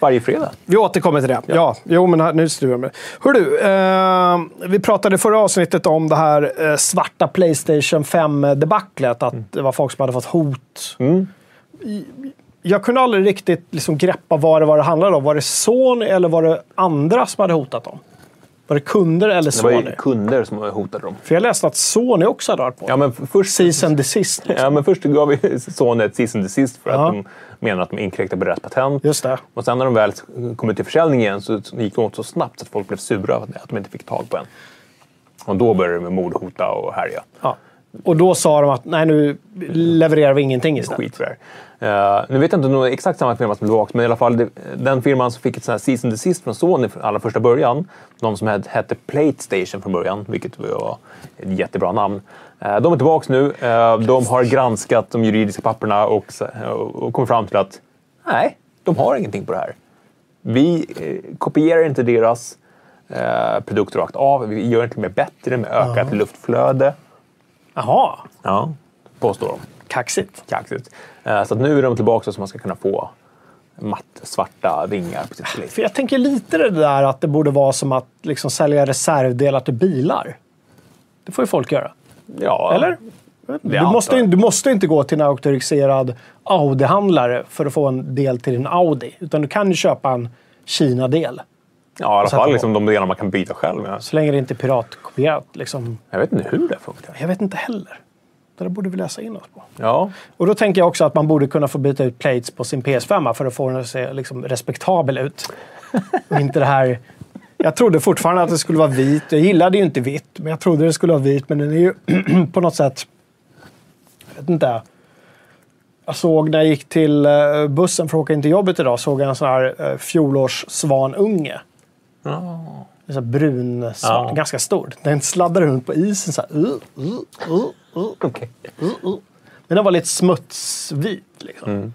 Varje fredag. vi återkommer till det. Ja, jo, men här, nu streamar vi med det. Hör du, eh, vi pratade i förra avsnittet om det här eh, svarta Playstation 5-debaclet. Att det var folk som hade fått hot. I- Jag kunde aldrig riktigt liksom greppa vad det var det handlade om. Var det Sony eller var det andra som hade hotat dem? Var det kunder eller Det var Sony? ju kunder som hotade dem. För jag läste att Sony också hade varit på. Ja, men först, Cease and desist. Liksom. ja, men först gav vi Sony ett cease and desist för Ja. att de menar att de inkräktar på deras patent. Just det. Och sen när de väl kom ut till försäljning igen så gick det åt så snabbt att folk blev sura att de inte fick tag på en. Och då började de med mordhota och härja. Ja. Och då sa de att nej, nu levererar vi ingenting istället. skit för det Eh, nu vet jag inte om det var exakt samma firma som låg men i alla fall det, den firman som fick ett sånt här season desist från Sony från allra första början, de som hette, hette Platestation från början, vilket var ett jättebra namn. Eh, de är tillbaka nu. Eh, de har granskat de juridiska papperna och, och kommit fram till att nej, de har ingenting på det här. Vi kopierar inte deras produkter rakt av. Vi gör inte mer bättre med ökat luftflöde. Jaha, Ja, påstår de kaxigt. kaxigt. Eh, Så nu är de tillbaka så man ska kunna få matt svarta vingar på sitt Playstation. För jag tänker lite det där att det borde vara som att liksom sälja reservdelar till bilar. Det får ju folk göra. Ja, Eller? Du måste, du måste inte gå till en auktoriserad Audi-handlare för att få en del till din Audi. Utan du kan ju köpa en Kina-del. Ja, i alla fall liksom de delar man kan byta själv. Ja. Så länge det inte är piratkopierat. Liksom. Jag vet inte hur det funkar. Jag vet inte heller. Det där borde vi läsa in oss på. Ja, Och då tänker jag också att man borde kunna få byta ut plates på sin PS5 för att få den att se liksom respektabel ut. Och inte det här... Jag trodde fortfarande att det skulle vara vit. Jag gillade ju inte vitt, men jag trodde det skulle vara vit. Men den är ju på något sätt vet inte. Jag såg när jag gick till eh, bussen för att åka in till jobbet idag, såg jag en sån här eh, fjolårssvanunge. En sån här brun svan, Ja. ganska stor. Den sladdade runt på isen så här. Uh, uh, uh, uh, Okej. uh, uh. Men den var lite smutsvit. Liksom. Mm.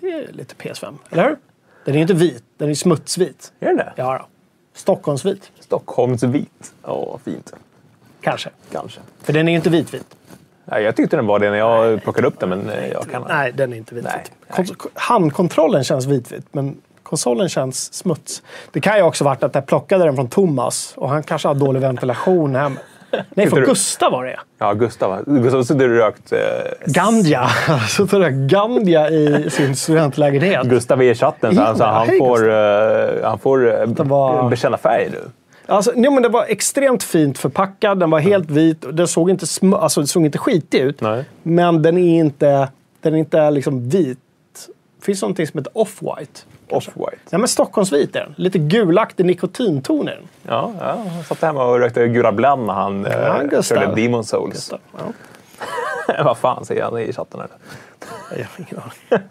Det är lite PS5, eller hur? Den är inte vit, den är smutsvit. Är det det? Ja, då. Stockholmsvit, Stockholmsvit. Ja, fint. kanske. Kanske. För den är inte vitvit. Nej, jag tyckte den var det när jag plockade upp den, men eh, jag kan... Nej, den är inte vitvit. Nej, Kon- Handkontrollen känns vitvit, men konsolen känns smuts. Det kan ju också varit att jag plockade den från Thomas och han kanske har dålig ventilation hem. Nej, du- Gustav var det. Ja, Gustav. Gustav suttit och rökt... Eh, Gandja. Så tar jag Gandja i sin studentlägenhet. Gustav är i chatten, så han, så Ja, han hej, får, eh, han får eh, var- bekänna färg nu. Alltså, nej, men det var extremt fint förpackad. Den var helt vit. och Den såg inte, sm- alltså, den såg inte skitig ut. Nej. Men den är inte, den är inte liksom vit. Det finns någonting som heter off-white. Off-white. Ja, men Stockholmsvit är den. Lite gulaktig nikotinton i den. Ja, ja, han satt hemma och rökte Gula Blend när han Ja, eh, Gustav. körde Demon Souls. Ja, Vad fan säger han i chatten? Här? jag har ingen aning.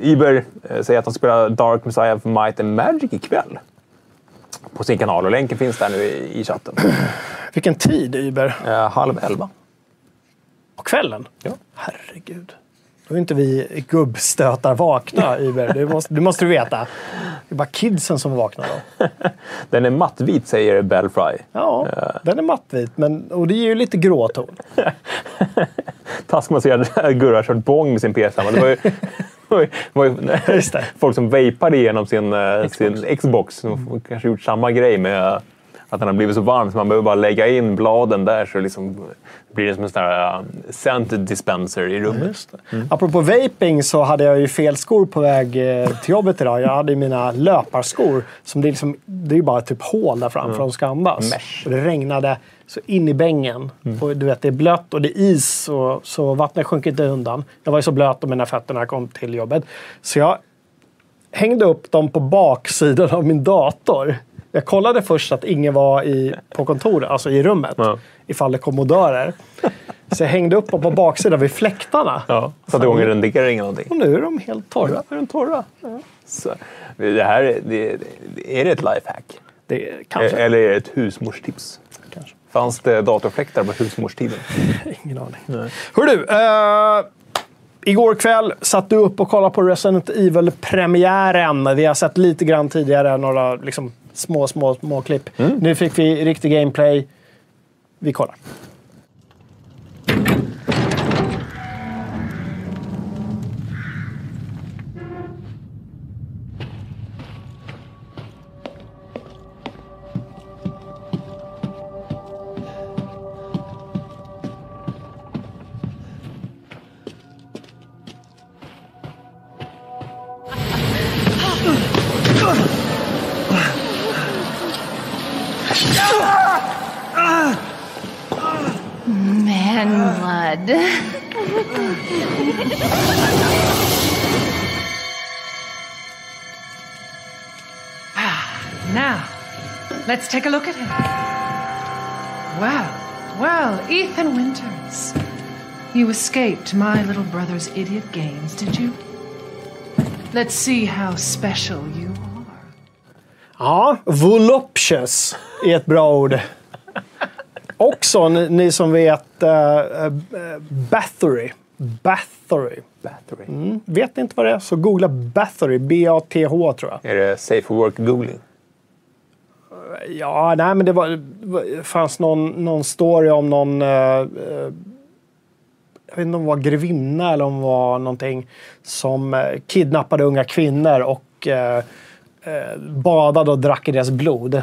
Uh, Iber eh, säger att han spelar Dark Messiah of Might and Magic ikväll. På sin kanal och länken finns där nu i, i chatten. Vilken tid, Uber? Eh, halv elva. På kvällen? Ja. Herregud. Då är inte vi gubbstötar vakna, Uber. Det måste, det måste du veta. Det är bara kidsen som vaknar då. Den är mattvit säger Belfry. Ja, den är mattvit, men, och det ger ju lite gråton. Taskman säger att Gurra har kört bång med sin PS5. Det var ju, folk som vapade igenom sin Xbox. Sin Xbox. Som kanske gjort samma grej med att den har blivit så varm så man behöver bara lägga in bladen där så liksom blir det som en sån här uh, scent dispenser i rummet. Det. Apropå vaping så hade jag ju fel skor på väg eh, till jobbet idag. Jag hade ju mina löparskor. Som det, är liksom, det är ju bara typ hål där fram för att de ska andas. Mesh. Och det regnade så in i bängen. Och du vet, det är blött och det är is och, så vattnet sjunker inte undan. Jag var ju så blöt om mina fötter när jag kom till jobbet. Så jag hängde upp dem på baksidan av min dator. Jag kollade först att ingen var i, på kontoret, alltså i rummet. Ja. Ifall det kom odörer. Så jag hängde upp dem på baksidan vid fläktarna. Ja, igång en rendering eller någonting. Och nu är de helt torra. är de torra. Så, det här är, det, är det ett lifehack? Det kanske. Eller är det ett husmorstips? kanske. Fanns det datorfläktar på husmorstiden? Ingen aning. Hör du, eh, igår kväll satt du upp och kollade på Resident Evil-premiären. Vi har sett lite grann tidigare, några liksom, små, små, små klipp. Nu fick vi riktig gameplay. Vi kollar. Take a look at him. Well, well, Ethan Winters. You escaped my little brother's idiot games, did you? Let's see how special you are. Ja, voluptuous är ett bra ord. Också, ni, ni som vet, uh, uh, Bathory. Bathory. Battery. Mm. Vet ni inte vad det är så googla Bathory. B-A-T-H tror jag. Är det safe for work googling? Ja, nej men det var, fanns någon, någon story om någon... eh, eh jag vet inte om hon var grevinna eller om var någonting som eh, kidnappade unga kvinnor och eh, eh, badade och drack i deras blod.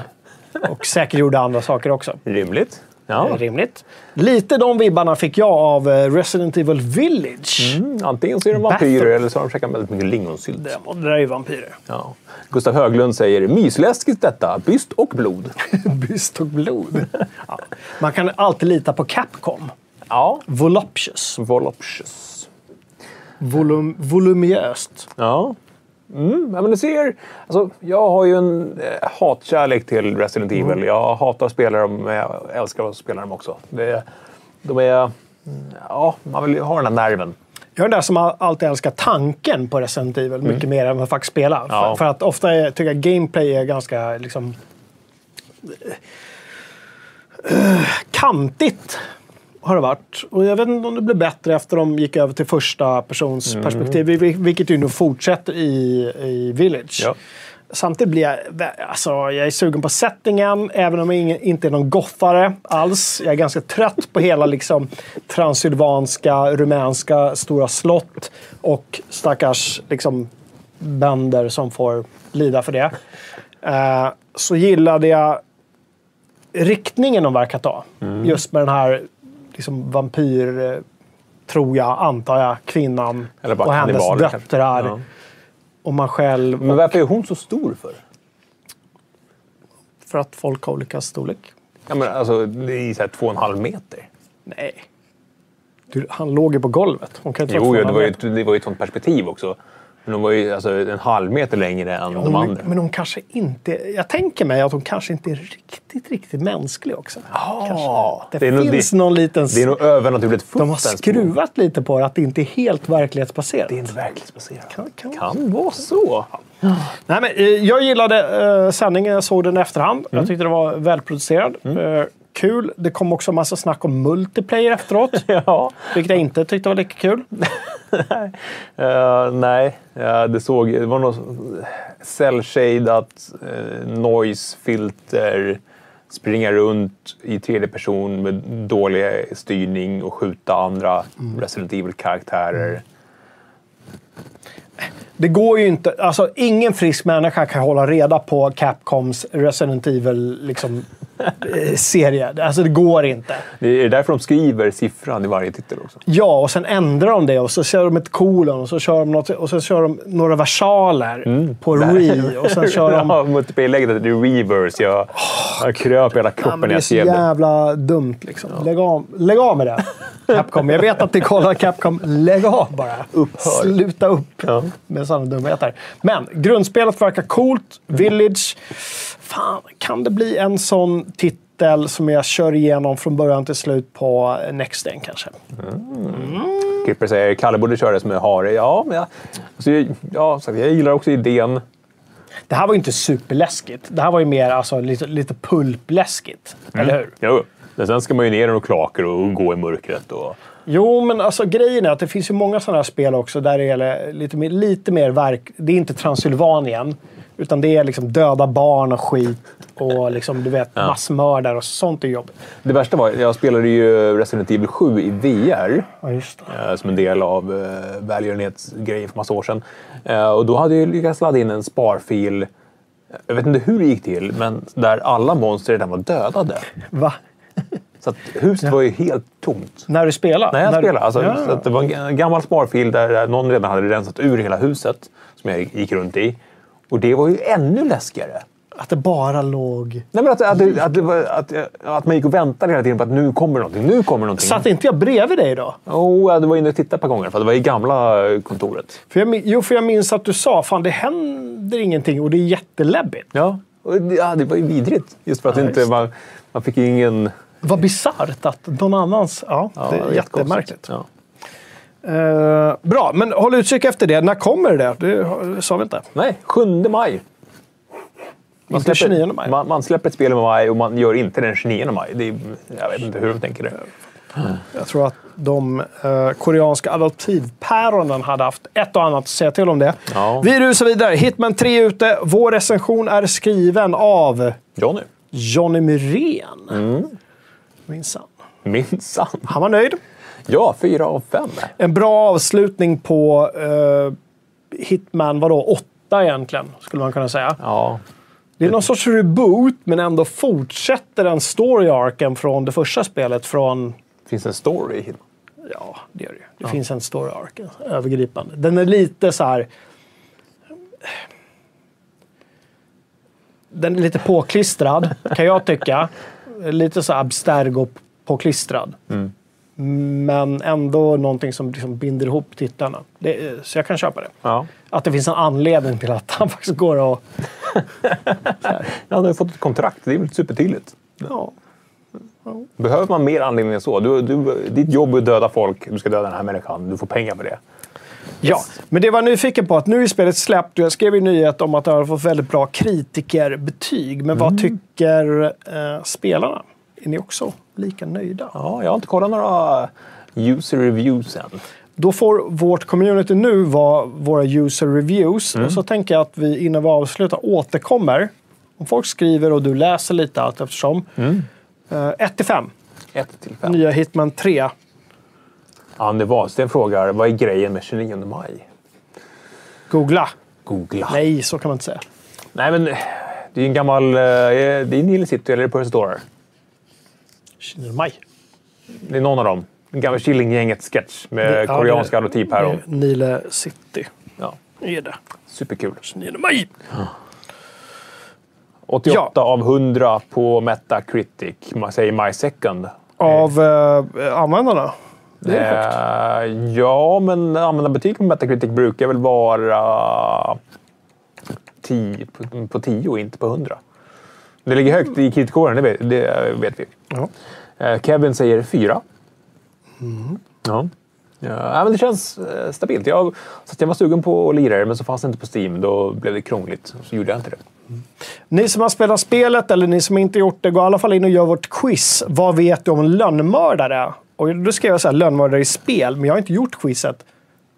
Och säkert gjorde andra saker också. Rimligt. Ja. Ja. Rimligt. Lite de vibbarna fick jag av eh, Resident Evil Village. Mm, antingen så är de vampyrer eller så har de käkat väldigt mycket lingonsylt. Det, det där är ju vampyrer. Ja. Gustav Höglund säger mysläskigt detta, byst och blod. Byst och blod. ja. Man kan alltid lita på Capcom. Ja. Voluptuous. Voluptuous. Volum, voluminöst. Ja. Mm, ja, men du ser, alltså, jag har ju en eh, hatkärlek till Resident Evil. Jag hatar att spela dem, men jag älskar att spela dem också. Det, De är... Ja, man vill ju ha den här nerven. Jag är den där som alltid älskar tanken på Resident Evil mycket mer än vad faktiskt spela. Mm. Ja. För, för att ofta är, tycker jag gameplay är ganska liksom... eh, kantigt har det varit. Och jag vet inte om det blev bättre efter de gick över till första persons Mm. perspektiv. vil- Vilket ju nu fortsätter i, i Village. Ja. Samtidigt blir jag, alltså, jag är sugen på settingen, även om jag inte är någon gothare alls. Jag är ganska trött på hela liksom, transylvanska, rumänska stora slott och stackars liksom, bönder som får lida för det. Eh, så gillade jag riktningen de verkar ta. Just med den här liksom, vampyr, eh, tror jag, antar jag, kvinnan Eller bara och hennes döttrar. Ja. Och man själv. Men varför är hon så stor för? För att folk har olika storlek. Ja, men alltså, det är så här två och en halv meter. Nej. Du, han låg ju på golvet. Hon kan inte Jo, jo det, var ju, det var ju ett sånt perspektiv också. Men hon var ju alltså, en halv meter längre än de Hon, andra. men hon kanske inte... Jag tänker mig att hon kanske inte är riktigt, riktigt mänsklig också. Ja, Det, det är nog- finns det- någon liten... Det är nog övernaturligt de har skruvat lite på det, att det inte är helt verklighetsbaserat. Det är inte verklighetsbaserat. Kan- kan- kan vara så. Nej, men, eh, jag gillade eh, sändningen, jag såg den i efterhand. Mm. Jag tyckte den var välproducerad. Eh, kul. Det kom också massa snack om multiplayer efteråt. Ja. vilket jag inte tyckte var lika kul. Eh, nej, uh, det såg... Det var något cell-shadat uh, noise-filter. Springa runt i tredje person med dålig styrning och skjuta andra Resident Evil-karaktärer. Det går ju inte. Alltså, ingen frisk människa kan hålla reda på Capcoms Resident Evil liksom, eh, serie. Alltså, det går inte. Det är därför de skriver siffran i varje titel också. Ja, och sen ändrar de det och så kör de ett kolon och så kör de, något, och så kör de några versaler på Re. Och sen kör de... ja, multiplayer-läget heter Reverse. Jag, jag kröp hela Ja, kroppen när det är jag så skrev det. jävla dumt. Liksom. Lägg, av, lägg av med det, Capcom. Jag vet att ni kollar Capcom. Lägg av bara. Upphör. Sluta upp Ja. med sådana dumheter. Men grundspelet verkar coolt. Village. Fan, kan det bli en sån titel som jag kör igenom från början till slut på Next Gen kanske? Kipper säger Kalle borde köra det som en hare. Ja, men jag, alltså, jag- ja, så jag gillar också idén. Det här var ju inte superläskigt. Det här var ju mer alltså, lite, lite pulpläskigt. Eller hur? Jo. Men sen ska man ju ner i kloaker och gå i mörkret. Och... Jo, men alltså grejen är att det finns ju många sådana här spel också där det är lite mer, lite mer verk... Det är inte Transylvanien. Utan det är liksom döda barn och skit. Och liksom, du vet, massmördare och sånt är jobbigt. Det värsta var, jag spelade ju Resident Evil 7 i VR. Ja, eh, som en del av eh, välgörenhetsgrejen för massa år sedan. Eh, och då hade jag lyckats ladda in en sparfil. Jag vet inte hur det gick till, men där alla monster redan var dödade. Va? Så att huset var ju helt tomt. När du spelar? Nej, jag När spelade. Alltså, Ja. det var en gammal sparfil där någon redan hade rensat ur hela huset som jag gick runt i. Och det var ju ännu läskigare. Att det bara låg... Nej, men att, att, det, att, det var, att, att man gick och väntade hela tiden på att nu kommer någonting, nu kommer någonting. Satt inte jag bredvid dig då? Oh, jag var inne och tittade ett par gånger, för det var i gamla kontoret. För jag, jo, för jag minns att du sa fan det händer ingenting och det är jätteläbbigt. Ja, det, ja, det var ju vidrigt. Just för att Ja, inte, man, man fick ingen... Vad bisarrt att någon annans... Ja, Ja, det är jättemärkligt. Ja. Eh, bra, men håll utkik efter det. När kommer det? Det sa vi inte. Nej, 7 maj. Man Inte 29 maj. Man, man släpper ett spel i maj och man gör inte den 29 maj. Det är, jag vet inte hur de tänker det. Jag tror att de eh, koreanska adoptivpäronen hade haft ett och annat att säga till om det. Ja. Vi rusar vidare. Hitman 3 är ute. Vår recension är skriven av Johnny. Johnny Myrén. Mm. Minsann. Minsann. Han var nöjd. Ja, fyra av fem. En bra avslutning på eh, Hitman, vadå, åtta egentligen, skulle man kunna säga. Ja. Det är någon sorts reboot, men ändå fortsätter den story-arken från det första spelet från... Finns en story i Hitman? Ja, det gör det ju. Det finns en story-ark, övergripande. Den är lite så här... Den är lite påklistrad, kan jag tycka. Lite så här abstergo-påklistrad. Men ändå någonting som liksom binder ihop titlarna. Det, så jag kan köpa det. Ja. Att det finns en anledning till att han faktiskt går och... Ja, han har ju fått ett kontrakt. Det är väl supertydligt. Ja. Behöver man mer anledning än så? Du, du, ditt jobb är att döda folk. Du ska döda den här människan. Du får pengar för det. Ja, men det var jag nyfiken på att nu är spelet släppt och jag skrev ju nyhet om att det har fått väldigt bra kritikerbetyg. Men vad tycker eh, spelarna? Är ni också lika nöjda? Ja, jag har inte kollat några user reviews än. Då får vårt community nu vara våra user reviews. Och så tänker jag att vi innan vi avslutar återkommer. Om folk skriver och du läser lite allt eftersom. 1 till 5. 1 till 5. Nya Hitman 3. Anne Wahlsten frågar, vad är grejen med 29 maj? Googla. Googla. Nej, så kan man inte säga. Nej, men det är en gammal... eh, Det är Nile City eller Percy Store. 29 maj. Det är någon av dem. En gammal Killinggänget-sketch med Ja, koreanska är Nile City. Ja, är det. superkul. 29 maj. 88 av 100 på Metacritic. Man säger My Second. Av eh, användarna. Det är högt. Eh, ja, men användarbetyg på Metacritic brukar väl vara 10 på, på 10 inte på 100. Det ligger högt i kritikkåren, det vet, det vet vi. Ja. Eh, Kevin säger 4. Ja. Ja, men det känns eh, stabilt. Jag, så jag var sugen på att lira det, men så fanns det inte på Steam. Då blev det krångligt. Så gjorde jag inte det. Ni som har spelat spelet eller ni som inte gjort det, gå i alla fall in och gör vårt quiz. Vad vet du om lönnmördare? Och då skrev jag så här, lönnmördare i spel, men jag har inte gjort quizet.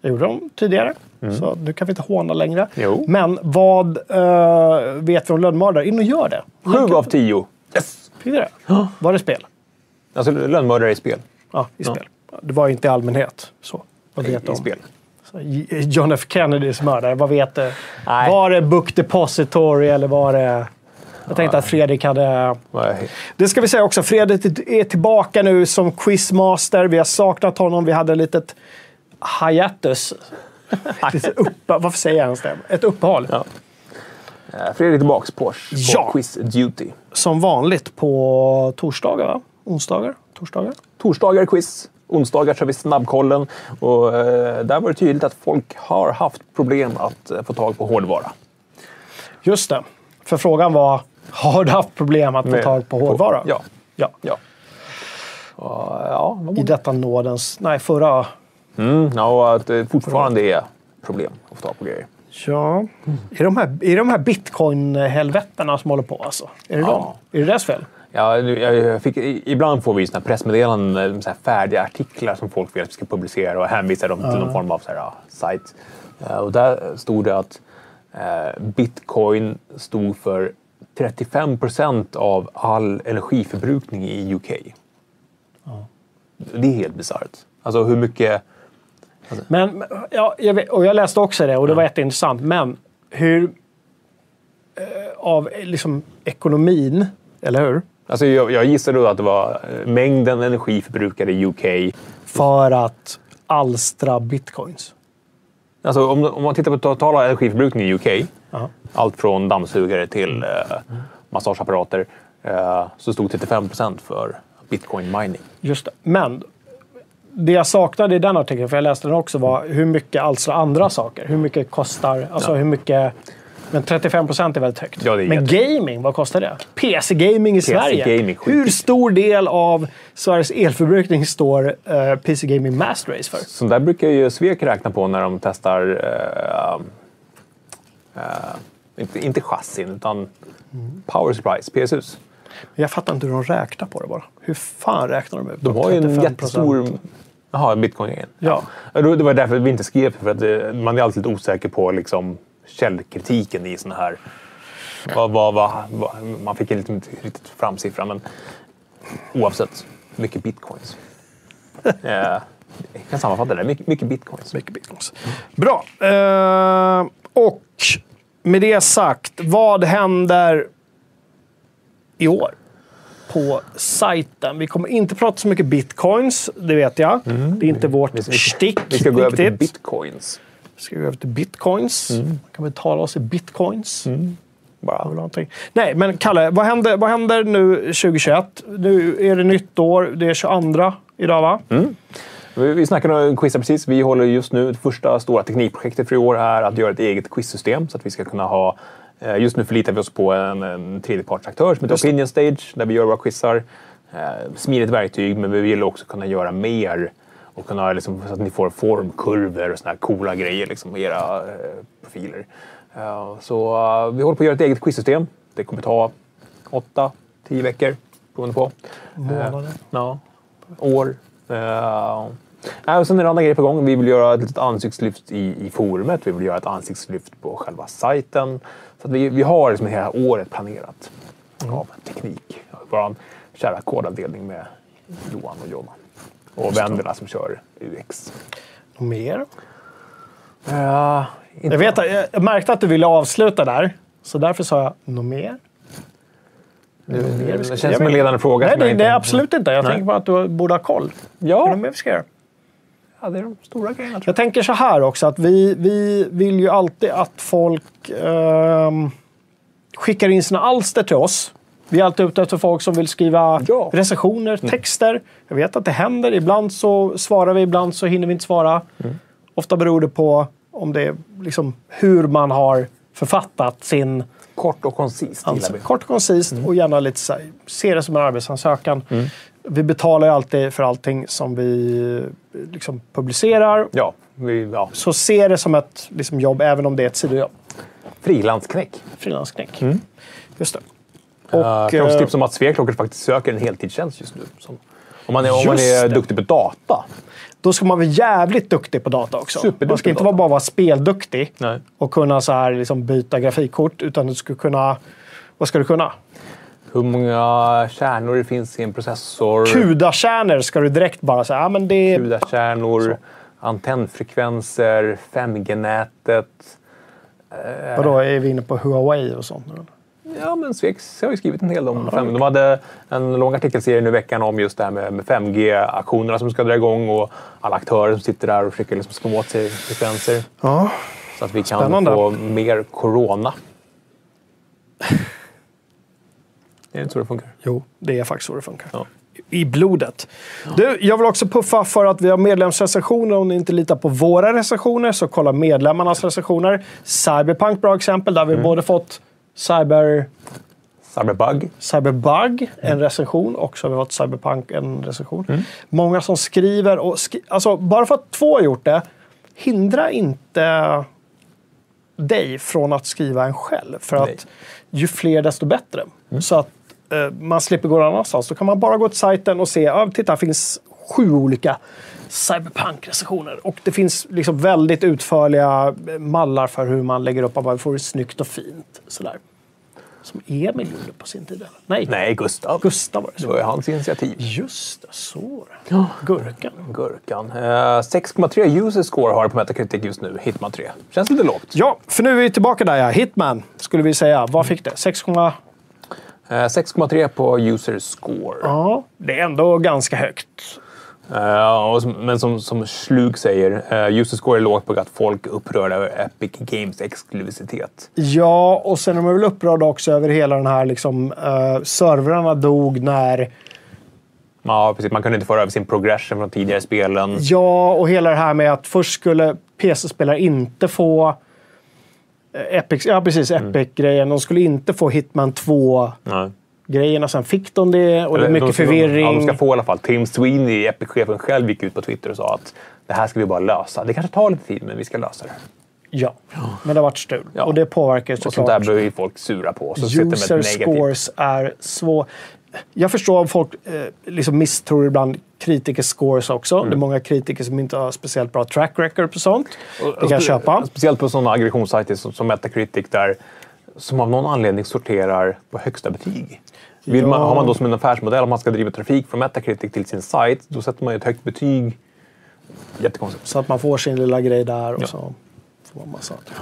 Jag gjorde dem tidigare, så nu kan vi inte håna längre. Jo. Men vad eh, vet vi om lönnmördare? In och gör det. 7 av 10. Yes! Det? Var det spel? Alltså lönnmördare i spel. Ja, i spel. Det var inte i allmänhet. Så. Vad I, vet i om? spel. Så, J- John F Kennedys mördare, vad vet du? Nej. Var det Book Depository eller var det... Jag tänkte att Fredrik hade... Nej. Det ska vi säga också, Fredrik är tillbaka nu som quizmaster. Vi har saknat honom. Vi hade ett litet hiatus. Lite upp, varför säger jag ens det? Ett uppehåll. Ja. Eh, Fredrik tillbaks på, på Ja. Quiz Duty. Som vanligt på torsdagar, va? Onsdagar? Torsdagar? Torsdagar quiz, onsdagar kör vi snabbkollen. Och, eh, där var det tydligt att folk har haft problem att eh, få tag på hårdvara. Just det. För frågan var, har du haft problem att få Med- tag på hårdvara? Ja. ja. ja. Och, ja, I detta nådens... Nej, förra... mm, ja, och att det fortfarande är problem att få tag på grejer. Ja. Är de här, är de här bitcoin-helvetterna som håller på alltså? Är det Ja. dem? Är det deras fel? Ja, jag fick, ibland får vi såna här pressmeddelanden, så här färdiga artiklar som folk vill att vi ska publicera och hänvisar dem till någon form av så här, ja, sajt. Eh, Och där stod det att eh, bitcoin stod för 35 procent av all energiförbrukning i UK. Det är helt bisarrt. Alltså hur mycket... Men, men- ja, jag vet, och jag läste också det och det var jätteintressant. Men hur... Eh, av eh, liksom ekonomin, eller hur? Alltså jag, jag gissade då att det var eh, mängden energiförbrukade i UK. För att alstra bitcoins. Alltså om, om man tittar på totala energiförbrukningen i UK, Ja. allt från dammsugare till eh, massageapparater, eh, så stod 35 procent för bitcoin mining. Just det. Men det jag saknade i den artikeln, för jag läste den också, var hur mycket alstra andra saker. Hur mycket kostar... Alltså Ja. hur mycket... Men 35 procent är väldigt högt. Ja, är men gaming, vad kostar det? PC-gaming i Sverige. PC-gaming, sjukt. hur stor del av Sveriges elförbrukning står uh, PC-gaming Master Race för? Så där brukar ju Svek räkna på när de testar, eh, eh, inte, inte chassin, utan power supplies, PSUs. Jag fattar inte hur de räknar på det bara. Hur fan räknar de ut De har ju en 35%? jättestor... Jaha, bitcoin Ja. Ja, Det var därför vi inte skrev för att eh, man är alltid lite osäker på liksom, källkritiken i såna här... Vad, vad, vad, vad, man fick inte riktigt fram siffran, men oavsett, mycket bitcoins. eh, jag kan sammanfatta det, mycket, mycket bitcoins. Mycket bitcoins. Bra. Eh, och med det sagt, vad händer i år på sajten? Vi kommer inte prata så mycket bitcoins, det vet jag. Det är inte vårt Vi- vi- stick Vi ska gå över till riktigt. bitcoins. Ska vi över till bitcoins? Kan vi tala oss i bitcoins? Bara. Vi någonting? Nej, men Kalle, vad händer, vad händer nu 2021? Nu är det nytt år. Det är 22 idag, va? Vi, vi snackade om quizar precis. Vi håller just nu, det första stora teknikprojektet för i år är att göra ett eget quizsystem så att vi ska kunna ha Just nu förlitar vi oss på en, en tredjepartsaktör som heter Opinion Stage där vi gör våra quizar. eh, smidigt verktyg, men vi vill också kunna göra mer och kunna liksom, så att ni får formkurvor och såna här coola grejer liksom, i era eh, profiler. Eh, så eh, vi håller på att göra ett eget quizsystem. Det kommer ta åtta, tio veckor beroende på. Månader. Ja, år. Uh, och sen är det andra grejer på gång. Vi vill göra ett litet ansiktslyft i, i forumet. Vi vill göra ett ansiktslyft på själva sajten. Så vi, vi har liksom hela året planerat av teknik. Vår kära kodavdelning med Johan och Jonna. Och vännerna som kör UX. Något mer? Uh, Jag, vet, jag märkte att du ville avsluta där, så därför sa jag något mer. det, det, det känns som en ledande fråga. Nej, det, inte- är absolut inte. Jag Nej. tänker bara att du borde ha koll. Ja. Är det mer vi ska göra? Ja, det är de stora grejerna. tror Jag tänker så här också, att vi, vi vill ju alltid att folk ehm, skickar in sina alster till oss. Vi är alltid ute efter folk som vill skriva Ja. recensioner, texter. Jag vet att det händer. Ibland så svarar vi, ibland så hinner vi inte svara. Ofta beror det på om det är liksom hur man har författat sin jag. Kort och koncist vi. Kort och koncist och gärna lite så här, se det som en arbetsansökan. Vi betalar ju alltid för allting som vi eh, liksom publicerar. Ja, vi, ja. Så se det som ett liksom, jobb, även om det är ett sidojobb. frilansknäck. Frilansknäck. Just det. Och, Och, jag kan också eh, tipsa om att Sveklocker faktiskt söker en heltidstjänst just nu. Som, om man är, om man är det. duktig på data. Då ska man vara jävligt duktig på data också. Superduktig man ska inte data. bara vara spelduktig Nej. och kunna så här, liksom, byta grafikkort, utan du ska kunna... Vad ska du kunna? Hur många kärnor det finns i en processor. CUDA-kärnor ska du direkt bara säga, ja, men det är CUDA-kärnor. Antennfrekvenser. 5G-nätet. Vadå, är vi inne på Huawei och sånt? eller? Ja, men Svex har ju skrivit en hel del om 5G. De hade en lång artikelserie nu i veckan om just det här med, med 5G-aktionerna som ska dra igång och alla aktörer som sitter där och försöker liksom skumma åt sig frekvenser. Ja. Så att vi kan Spännande. få mer corona. Är det inte så det funkar? Jo, det är faktiskt så det funkar. Ja. I blodet. Du, jag vill också puffa för att vi har medlemsrecensioner. Om ni inte litar på våra recensioner så kolla medlemmarnas recensioner. Cyberpunk, bra exempel. Där vi både fått Cyber, Cyberbug. Cyberbug, en recension, och så har vi fått Cyberpunk, en recension. Många som skriver. Och skri- alltså, bara för att två har gjort det, hindra inte dig från att skriva en själv. För Nej. att ju fler desto bättre. Så att man slipper gå någon annanstans. Då kan man bara gå till sajten och se, ja, titta, det finns sju olika Cyberpunk-recensioner. Och det finns liksom väldigt utförliga eh, mallar för hur man lägger upp, man får det snyggt och fint. Sådär. Som Emil gjorde på sin tid. Nej, Nej, Gustav. Gustav var det. Det var ju hans initiativ. Just det, så det. Gurkan. Gurkan. Eh, 6,3 user score har det på Metacritic just nu. Hitman 3. Känns lite lågt. Ja, för nu är vi tillbaka där ja. Hitman, skulle vi säga. Vad fick det? 6, Eh, 6,3 på user score. ja, det är ändå ganska högt. Eh, som, men som, som Slug säger, uh, user score är lågt på att folk är upprörda över Epic Games exklusivitet. Ja, och sen är man väl upprörd också över hela den här liksom, uh, servrarna dog när... Ja, precis. Man kunde inte föra över sin progression från tidigare spelen. Ja, och hela det här med att först skulle PC-spelare inte få eh, Epic, ja precis, Epic-grejen. De skulle inte få Hitman 2-grejerna. Nej. Sen fick de det och det är mycket de förvirring. Ja, de ska få i alla fall. Tim Sweeney, Epic-chefen själv, gick ut på Twitter och sa att det här ska vi bara lösa. Det kanske tar lite tid, men vi ska lösa det. Ja, men det har varit strul. Ja. Och det påverkar Och sånt såklart. där blir ju folk sura på. Så User scores är svår. Jag förstår om folk eh, liksom misstror ibland kritikers scores också. Mm. Det är många kritiker som inte har speciellt bra track record på sånt. Det kan jag köpa. Speciellt på sådana aggregationssajter som, som Metacritic där som av någon anledning sorterar på högsta betyg. Vill Ja. man, har man då som en affärsmodell att man ska driva trafik från Metacritic till sin sajt, då sätter man ju ett högt betyg. Jättekonstigt. Så att man får sin lilla grej där och Ja. så får man massa tryck.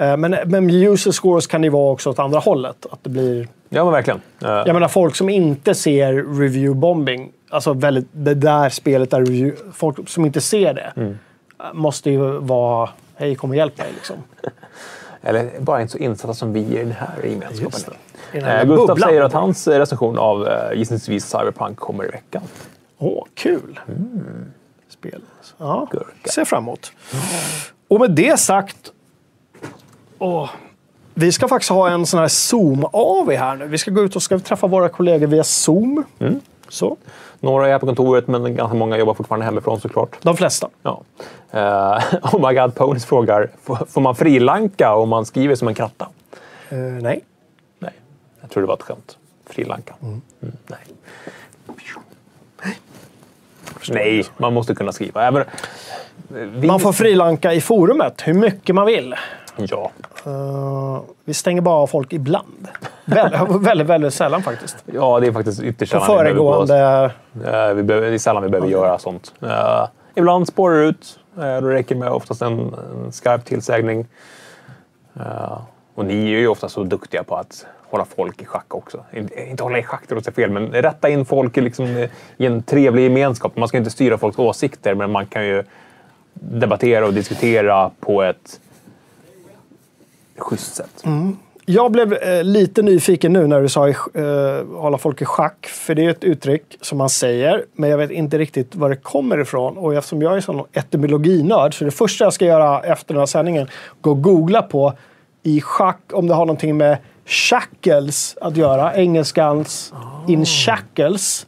Eh, Men, men user scores kan ju vara också åt andra hållet. Att det blir... Ja, men verkligen. Eh, Jag menar folk som inte ser review bombing. Alltså väldigt, det där spelet där review, folk som inte ser det. Mm. Måste ju vara, hej kom och hjälp mig liksom. Eller bara inte så insatta som vi i den här gemenskapen. Eh, Gustav bubblan. säger att hans eh, recension av eh, gissningsvis Cyberpunk kommer i veckan. Åh, kul! Spel. Ja, Mm. Gurka. ser fram emot. Och med det sagt... Åh, vi ska faktiskt ha en sån här Zoom-AV här nu. Vi ska gå ut och ska träffa våra kollegor via Zoom. Mm. Så. Några är på kontoret, men ganska många jobbar fortfarande hemifrån såklart. De flesta. Ja. Uh, oh my god, Ponies frågar, får, man frilanka om man skriver som en kratta? Eh, nej. Nej, jag tror det var ett skämt. Frilanka. Mm, nej. Nej, man måste kunna skriva. Även, vi, Man får frilanka i forumet hur mycket man vill. Ja. Eh, vi stänger bara av folk ibland. väldigt, väldigt, väldigt sällan faktiskt. ja, det är faktiskt ytterst På sällan vi behöver föregående... Eh, vi behöver, det är sällan vi behöver göra sånt. Eh, ibland spårar det ut. Uh, då räcker det med oftast en, en skarp tillsägning. Eh, och ni är ju ofta så duktiga på att hålla folk i schack också. Inte, inte hålla i schack, det låter fel, men rätta in folk i, liksom, i en trevlig gemenskap. Man ska inte styra folks åsikter, men man kan ju debattera och diskutera på ett schysst sätt. Jag blev eh, lite nyfiken nu när du sa eh, hålla folk i schack. För det är ett uttryck som man säger, men jag vet inte riktigt var det kommer ifrån. Och eftersom jag är sån etymologinörd så det första jag ska göra efter den här sändningen gå och googla på i schack om det har någonting med shackles att göra. Engelskans in shackles.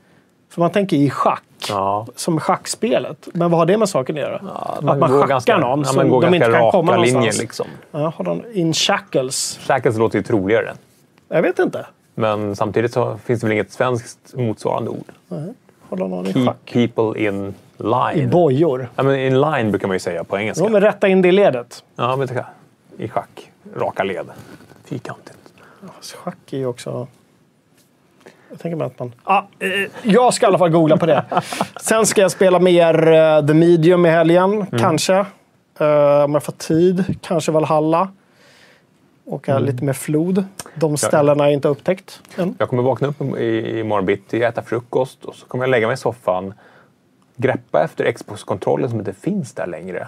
För man tänker i schack. Ja. Som schackspelet. Men vad har det med saken att göra? att man går schackar ganska- någon ja, som går de inte kan komma raka någonstans. linjer, liksom. Ja, har de in shackles? Shackles låter ju troligare. Jag vet inte. Men samtidigt så finns det väl inget svenskt motsvarande ord. Hålla någon i Keep schack. people in line. I bojor. ja, men in line brukar man ju säga på engelska. Jo, men rätta in det i ledet. Ja, men I schack. Raka led. Fyrkantigt. Fast Schack är ju också... Jag tänker mig att man... Ah, eh, jag ska i alla fall googla på det. Sen ska jag spela mer eh, The Medium i helgen, kanske. Eh, om jag får tid. Kanske Valhalla. Åka lite med flod. De ställena är inte upptäckt än. Jag kommer vakna upp i, i morgon bitti, äta frukost och så kommer jag lägga mig i soffan, greppa efter Xbox-kontrollen som inte finns där längre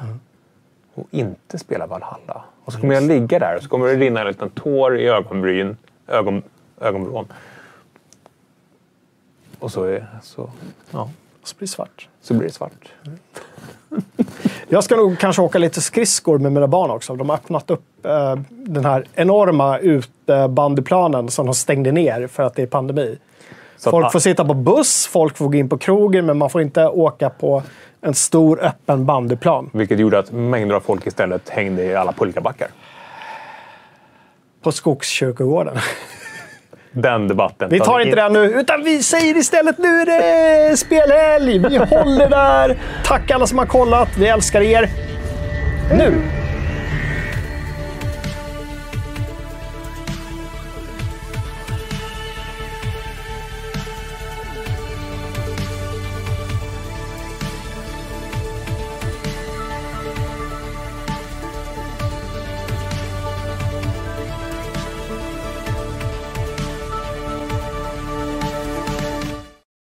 och inte spela Valhalla. Och så kommer jag ligga där och så kommer det rinna en liten tår i ögonbryn, ögon, ögonvrån. Och så, är, så, ja, Så blir det svart. så blir det svart. Jag ska nog kanske åka lite skridskor med mina barn också. De har öppnat upp eh, den här enorma utebandyplanen som de stängde ner för att det är pandemi. Så att- Folk får sitta på buss, folk får gå in på krogen, men man får inte åka på en stor öppen bandyplan. Vilket gjorde att mängder av folk istället hängde i alla pulkabackar. På Skogskyrkogården. Den debatten. Vi tar inte det nu, utan vi säger istället nu är det spelhelg. Vi håller där. Tack alla som har kollat. Vi älskar er. Nu